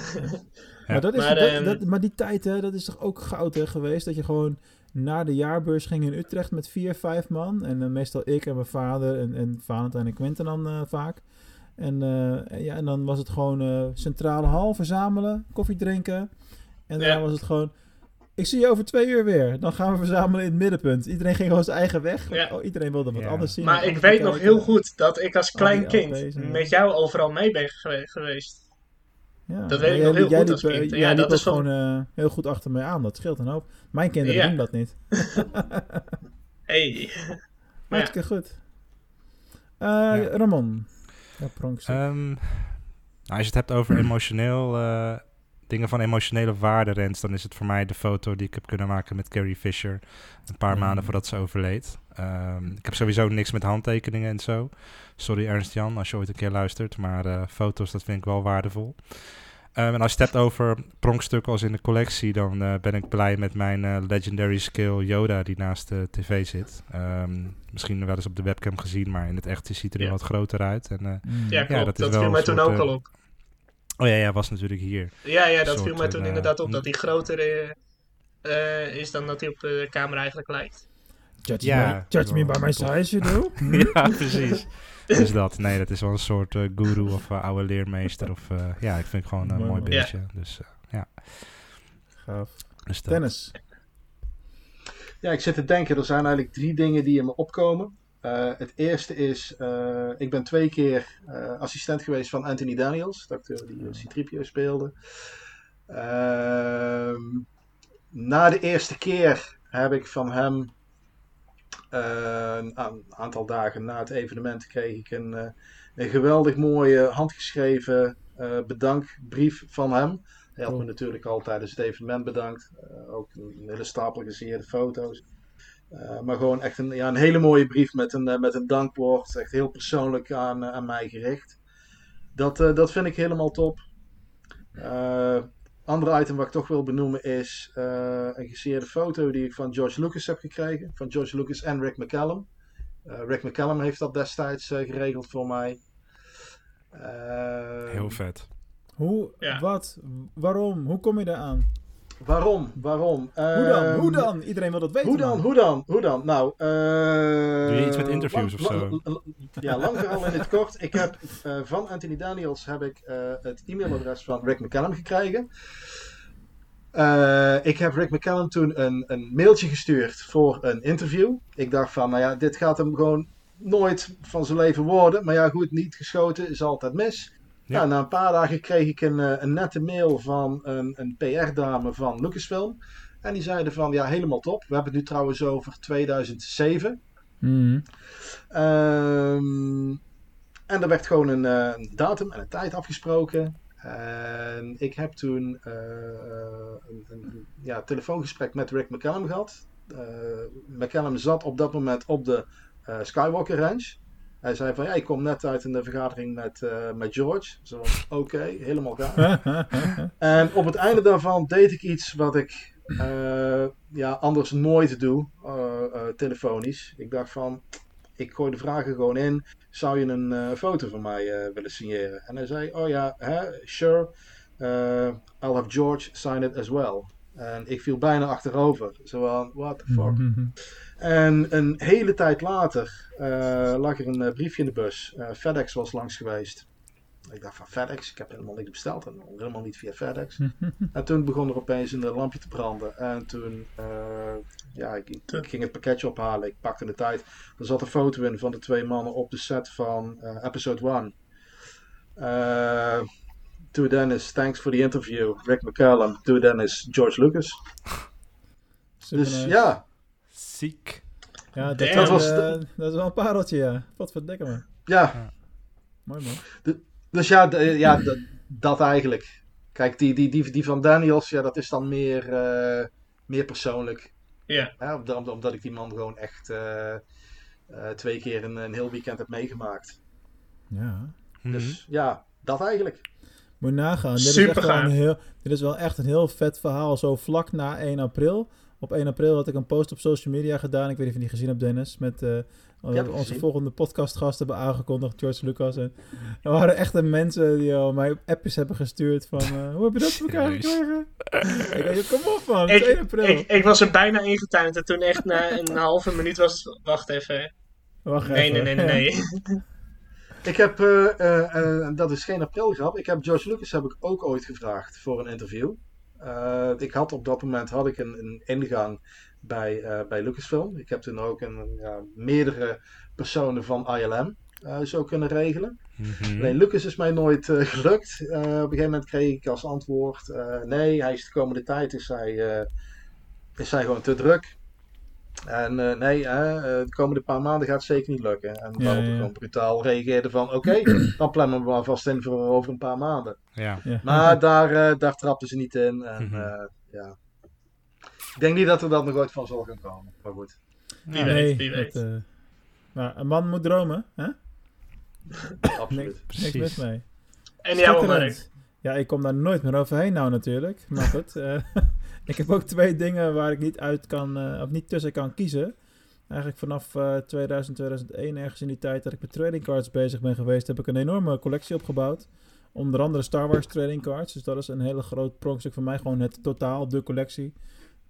maar, dat is, Maar, dat, ehm, dat, maar die tijd, hè, dat is toch ook goud hè, geweest? Dat je gewoon naar de jaarbeurs ging in Utrecht met vier, vijf man. En uh, meestal ik en mijn vader en, en Valentijn en Quinten dan uh, vaak. En, uh, ja, en dan was het gewoon centrale hal verzamelen, koffie drinken. En daarna Ja. was het gewoon... Ik zie je over twee uur weer. Dan gaan we verzamelen in het middenpunt. Iedereen ging gewoon zijn eigen weg. Ja. Oh, iedereen wilde wat Ja. anders zien. Maar ik weet nog heel goed dat ik als klein kind LP's met jou overal mee ben gewe- geweest. Ja. Dat weet ik nog heel jij goed liep, als kind. eh, Ja, jij dat is gewoon eh, heel goed achter mij aan. Dat scheelt een hoop. Mijn kinderen Ja. doen dat niet. Hey. Maar ja, Hartstikke goed. Eh, Ramon. Ja. Ehm, nou, als je het hebt over emotioneel, eh, dingen van emotionele waarde, Rens, dan is het voor mij de foto die ik heb kunnen maken met Carrie Fisher. Een paar Mm. maanden voordat ze overleed. Ehm, ik heb sowieso niks met handtekeningen en zo. Sorry Ernst Jan, als je ooit een keer luistert. Maar eh, foto's, dat vind ik wel waardevol. Ehm, en als je het hebt over pronkstukken als in de collectie, dan eh, ben ik blij met mijn eh, Legendary Skill Yoda die naast de tv zit. Ehm, misschien wel eens op de webcam gezien, maar in het echt ziet er Ja. wat groter uit. En, Mm. ja, klopt. dat dat, is wel viel mij toen ook al op. Oh ja, ja, was natuurlijk hier. Ja, ja dat viel mij toen een, inderdaad eh, op dat hij groter eh, eh, is dan dat hij op de camera eigenlijk lijkt. Judge, Ja, me, judge me by my size, you do? ja, precies. Dus dat. Nee, dat is wel een soort eh, guru of eh, oude leermeester. Of, eh, ja, ik vind het gewoon een Mooi, beeldje. Dus eh, ja. Gaaf. Dus dat. Dennis. Ja, ik zit te denken, er zijn eigenlijk drie dingen die in me opkomen. Eh, het eerste is, eh, ik ben twee keer eh, assistent geweest van Anthony Daniels, de acteur die Citripio speelde. Ehm, na de eerste keer heb ik van hem, een aantal dagen na het evenement, kreeg ik een, een geweldig mooie handgeschreven bedankbrief van hem. Hij had me natuurlijk al tijdens het evenement bedankt. Ook een hele stapel gezeerde foto's. Eh, maar gewoon echt een, ja, een hele mooie brief met een, eh, met een dankwoord. Echt heel persoonlijk aan, eh, aan mij gericht. Dat, eh, dat vind ik helemaal top. Eh andere item wat ik toch wil benoemen is eh, een gezeerde foto die ik van George Lucas heb gekregen. Van George Lucas en Rick McCallum. Eh, Rick McCallum heeft dat destijds eh, geregeld voor mij. Eh, Heel vet. Hoe, wat, waarom, hoe kom je daar aan? Waarom? Waarom? Hoe dan? Ehm, Hoe dan? Iedereen wil dat weten. Hoe dan? man. Hoe dan? Hoe dan? Nou, eh Doe je iets met interviews of zo? lang- Ja, lang verhaal in het kort. Ik heb eh, van Anthony Daniels heb ik eh, het e-mailadres van Rick McCallum gekregen. Eh, ik heb Rick McCallum toen een, een mailtje gestuurd voor een interview. Ik dacht van, nou ja, dit gaat hem gewoon nooit van zijn leven worden. Maar ja, goed, niet geschoten is altijd mis. Ja. Ja, na een paar dagen kreeg ik een, eh, een nette mail van een, een PR-dame van Lucasfilm. En die zeiden van, ja, helemaal top. We hebben het nu trouwens over 2007. Mhm. Ehm, en er werd gewoon een, eh, een datum en een tijd afgesproken. En ik heb toen eh, een, een ja, telefoongesprek met Rick McCallum gehad. Eh McCallum zat op dat moment op de Skywalker Ranch. Hij zei van ja, ik kom net uit een vergadering met, eh, met George. Zo oké, helemaal gaaf. en op het einde daarvan deed ik iets wat ik eh, ja, anders nooit doe, eh, eh, telefonisch. Ik dacht van, ik gooi de vragen gewoon in. Zou je een eh, foto van mij eh, willen signeren? En hij zei, oh ja, hè, sure. Eh, I'll have George sign it as well. En ik viel bijna achterover. Zo van, what the fuck. En een hele tijd later eh, lag er een eh, briefje in de bus. Eh, FedEx was langs geweest. Ik dacht van FedEx, ik heb helemaal niks besteld. En helemaal niet via FedEx. en toen begon er opeens een lampje te branden. En toen, eh, ja, ik, ik ging het pakketje ophalen. Ik pakte de tijd. Er zat een foto in van de twee mannen op de set van episode 1. Eh to Dennis, thanks for the interview. Rick McCallum. To Dennis, George Lucas. Dus nice. ja, Ziek. Ja, dat, Dat was, eh, dat is wel een pareltje, ja. Wat verdikke me. ja. Mooi man. De- dus ja, de- ja dat eigenlijk. Kijk, die, die, die, die van Daniels, ja, dat is dan meer, eh, meer persoonlijk. Ja. Ja, omdat, omdat ik die man gewoon echt eh, eh, twee keer een, een heel weekend heb meegemaakt. Ja. Dus ja, dat eigenlijk. Moet je nagaan. Dit is, Super echt wel gaaf. een heel, dit is wel echt een heel vet verhaal. Zo vlak na 1 april. Op 1 april had ik een post op social media gedaan. Ik weet niet of je die gezien hebt, Dennis. Met eh, het onze gezien. volgende podcastgast hebben aangekondigd, George Lucas. En er waren echt een mensen die al mij appjes hebben gestuurd van... eh, hoe heb je dat voor elkaar gekregen? ik dacht, kom op man, het is 1 Ik, april. ik, ik was er bijna ingetuind en toen echt na een halve minuut was... Wacht even. Wacht Nee, nee, even. nee, nee, nee. Ik heb, eh, eh, eh, dat is geen aprilgrap, ik heb George Lucas heb ik ook ooit gevraagd voor een interview. Eh, ik had op dat moment had ik een, een ingang bij, eh, bij Lucasfilm. Ik heb toen ook een, meerdere personen van ILM eh, zo kunnen regelen. Mhm. Alleen Lucas is mij nooit gelukt. Op een gegeven moment kreeg ik als antwoord: nee, hij is de komende tijd is hij, is hij gewoon te druk. En eh, nee, hè, eh, de komende paar maanden gaat het zeker niet lukken. En Ja, waarop ik ja. gewoon brutaal reageerde van oké, dan plannen we maar vast in voor over een paar maanden. Ja. Ja. Maar daar, eh, daar trapten ze niet in. En Mhm. eh, ja. Ik denk niet dat er dat nog ooit van zal gaan komen. Maar goed. Wie nee, weet, wie weet. nou, een man moet dromen, hè? Absoluut. Precies. mis mee. En jouw. Mark. Ja, ik kom daar nooit meer overheen nou natuurlijk. Maar goed, eh, ik heb ook twee dingen waar ik niet uit kan, eh, of niet tussen kan kiezen. Eigenlijk vanaf eh 2000, 2001, ergens in die tijd dat ik met trading cards bezig ben geweest, heb ik een enorme collectie opgebouwd. Onder andere Star Wars trading cards. Dus dat is een hele groot pronkstuk van mij. Gewoon het totaal, de collectie.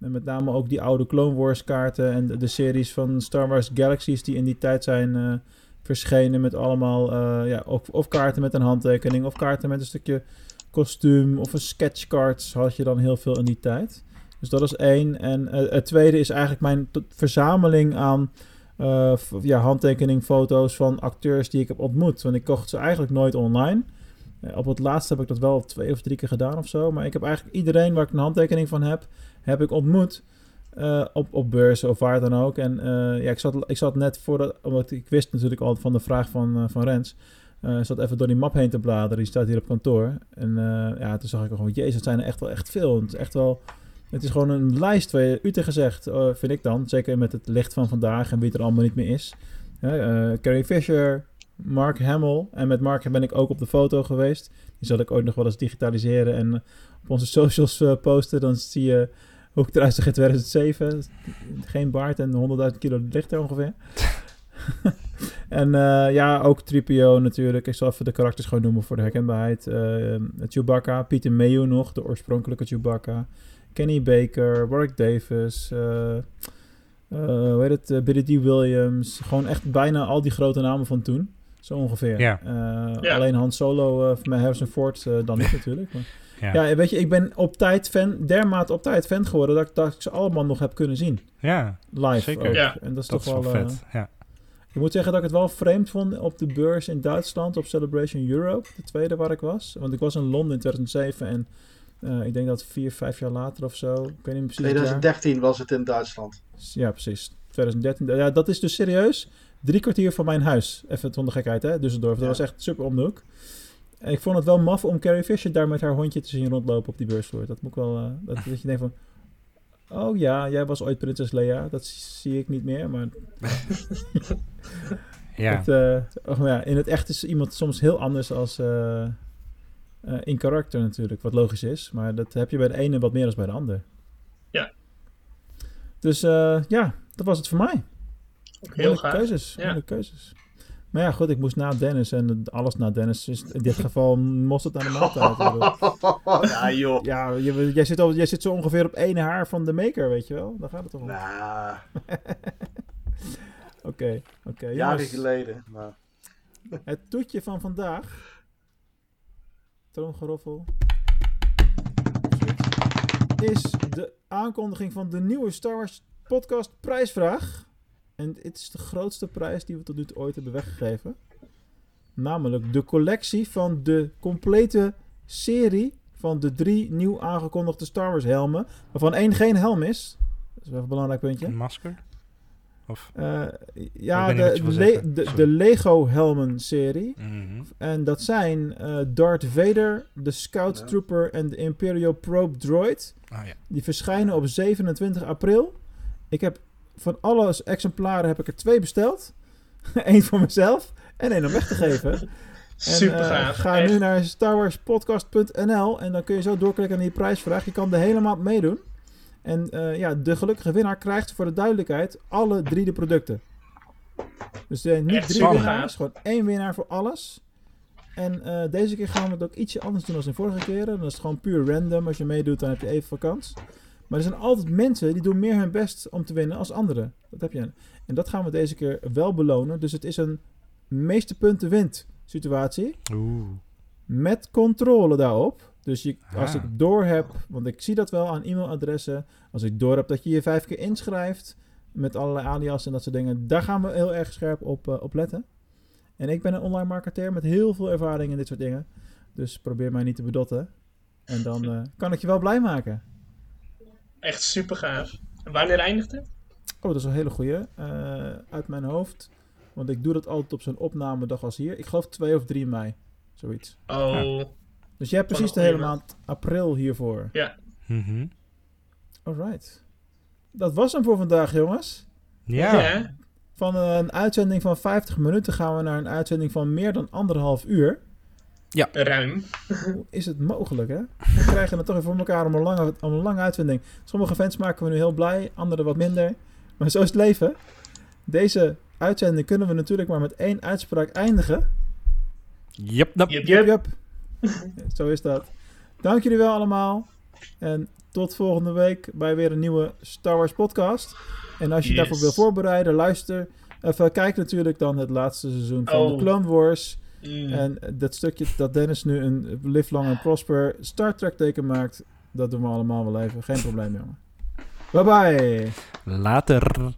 En met name ook die oude Clone Wars kaarten en de, series van Star Wars Galaxies die in die tijd zijn uh, verschenen met allemaal, ja, of, of, kaarten met een handtekening of kaarten met een stukje kostuum of een sketchcards had je dan heel veel in die tijd. Dus dat is één. En uh, het tweede is eigenlijk mijn verzameling aan ja, handtekening, foto's van acteurs die ik heb ontmoet. Want ik kocht ze eigenlijk nooit online. op het laatste heb ik dat wel twee of drie keer gedaan of zo. Maar ik heb eigenlijk iedereen waar ik een handtekening van heb, heb ik ontmoet. Uh, op, op beurzen of waar dan ook. En uh, ja, ik zat, ik zat net voordat, omdat ik wist natuurlijk al van de vraag van, uh, van Rens. zat even door die map heen te bladeren. Die staat hier op kantoor. En ja, toen zag ik gewoon, jezus, het zijn er echt wel echt veel. Het is echt wel, het is gewoon een lijst waar u te gezegd, vind ik dan. Zeker met het licht van vandaag en wie er allemaal niet meer is. Carrie Fisher, Mark Hamill. En met Mark ben ik ook op de foto geweest. Die zal ik ooit nog wel eens digitaliseren en op onze socials posten. Dan zie je hoe ik eruit zag in 2007. Geen baard en 100.000 kilo lichter ongeveer. en uh, ja, ook Tripio natuurlijk. Ik zal even de karakters gewoon noemen voor de herkenbaarheid. Uh, Chewbacca, Peter Mayhew nog, de oorspronkelijke Chewbacca. Kenny Baker, Warwick Davis, uh, hoe heet het, Billy D. Williams. Gewoon echt bijna al die grote namen van toen. Zo ongeveer. Alleen Han Solo van mij Harrison Ford dan niet natuurlijk. Maar ja. ja. weet je, ik ben op tijd fan, dermate op tijd fan geworden dat, dat ik ze allemaal nog heb kunnen zien. Ja, live zeker. Ja. En dat is toch wel vet. Uh, ja. Ik moet zeggen dat ik het wel vreemd vond op de beurs in Duitsland op Celebration Europe, de tweede waar ik was. Want ik was in Londen in 2007 en uh, ik denk dat vier, vijf jaar later of zo. Ik weet niet precies 2013 was het in Duitsland. Ja, precies. 2013. Ja, dat is dus serieus drie kwartier van mijn huis. Even zonder gekheid, hè? Düsseldorf. Dat was echt super om de hoek. Ik vond het wel maf om Carrie Fisher daar met haar hondje te zien rondlopen op die beursvloer. Dat moet ik wel. Uh, dat, dat je denkt van. Oh ja, jij was ooit Prinses Leia. Dat zie ik niet meer, maar. ja. Het, uh, oh, ja. In het echt is iemand soms heel anders als. Uh, in karakter natuurlijk, wat logisch is. Maar dat heb je bij de ene wat meer dan bij de ander. Ja. Dus ja, dat was het voor mij. Heel gaaf. keuzes. Ja. keuzes. Maar ja, goed, ik moest na Dennis en alles na Dennis. Dus in dit geval moest het aan de maaltijd. ja, joh. Ja, je, jij, zit al, jij zit zo ongeveer op één haar van de maker, weet je wel? Daar gaat het toch om. Nah. Oké, oké. Jaren geleden. Maar... Het toetje van vandaag. Troongeroffel. Is de aankondiging van de nieuwe Star Wars podcast prijsvraag. En dit is de grootste prijs die we tot nu toe ooit hebben weggegeven. Namelijk de collectie van de complete serie van de drie nieuw aangekondigde Star Wars helmen. Waarvan één geen helm is. Dat is wel een belangrijk puntje. Een masker? Of? Uh, ja, de, le de, de, Lego helmen serie. Mm -hmm. En dat zijn uh, Darth Vader, de Scout ja. Trooper en de Imperial Probe Droid. Ah, ja. Die verschijnen op 27 april. Ik heb van alle exemplaren heb ik er twee besteld. Eén voor mezelf en één om weg te geven. Super en, uh, Ga Echt. nu naar starwarspodcast.nl en dan kun je zo doorklikken naar die prijsvraag. Je kan de hele maand meedoen. En uh, ja, de gelukkige winnaar krijgt voor de duidelijkheid alle drie de producten. Dus uh, niet Echt drie winnaars, gaaf. gewoon één winnaar voor alles. En uh, deze keer gaan we het ook ietsje anders doen dan in vorige keren. Dan is het gewoon puur random. Als je meedoet, dan heb je even vakantie. Maar er zijn altijd mensen die doen meer hun best om te winnen als anderen. Dat heb je. En dat gaan we deze keer wel belonen. Dus het is een meeste punten wint situatie. Oeh. Met controle daarop. Dus je, als Ah. ik door heb, want ik zie dat wel aan e-mailadressen. Als ik door heb dat je je vijf keer inschrijft. Met allerlei alias en dat soort dingen. Daar gaan we heel erg scherp op, uh, op letten. En ik ben een online marketeer met heel veel ervaring in dit soort dingen. Dus probeer mij niet te bedotten. En dan uh, kan ik je wel blij maken. Echt super gaaf. En wanneer eindigt het? Oh, dat is een hele goeie. Uh, uit mijn hoofd. Want ik doe dat altijd op zo'n opnamedag als hier. Ik geloof 2 of 3 mei. Zoiets. Oh. Dus jij hebt precies de hele maand april hiervoor. Ja. Mm -hmm. Alright. Dat was hem voor vandaag, jongens. Ja. ja. Van een uitzending van 50 minuten gaan we naar een uitzending van meer dan anderhalf uur. Ja. Ruim. Hoe is het mogelijk, hè? We krijgen het toch even voor elkaar om een lange, om een lange uitzending. Sommige fans maken we nu heel blij, andere wat minder. Maar zo is het leven. Deze uitzending kunnen we natuurlijk maar met één uitspraak eindigen. Yep, yep. Yep, Yep, yep. yep. Zo is dat. Dank jullie wel allemaal. En tot volgende week bij weer een nieuwe Star Wars podcast. En als je Yes. daarvoor wil voorbereiden, luister. Even kijk natuurlijk dan het laatste seizoen van Oh. de Clone Wars. Mm. En dat stukje dat Dennis nu een Live Long and Prosper Star Trek teken maakt. Dat doen we allemaal wel even. Geen probleem, jongen. Bye bye. Later.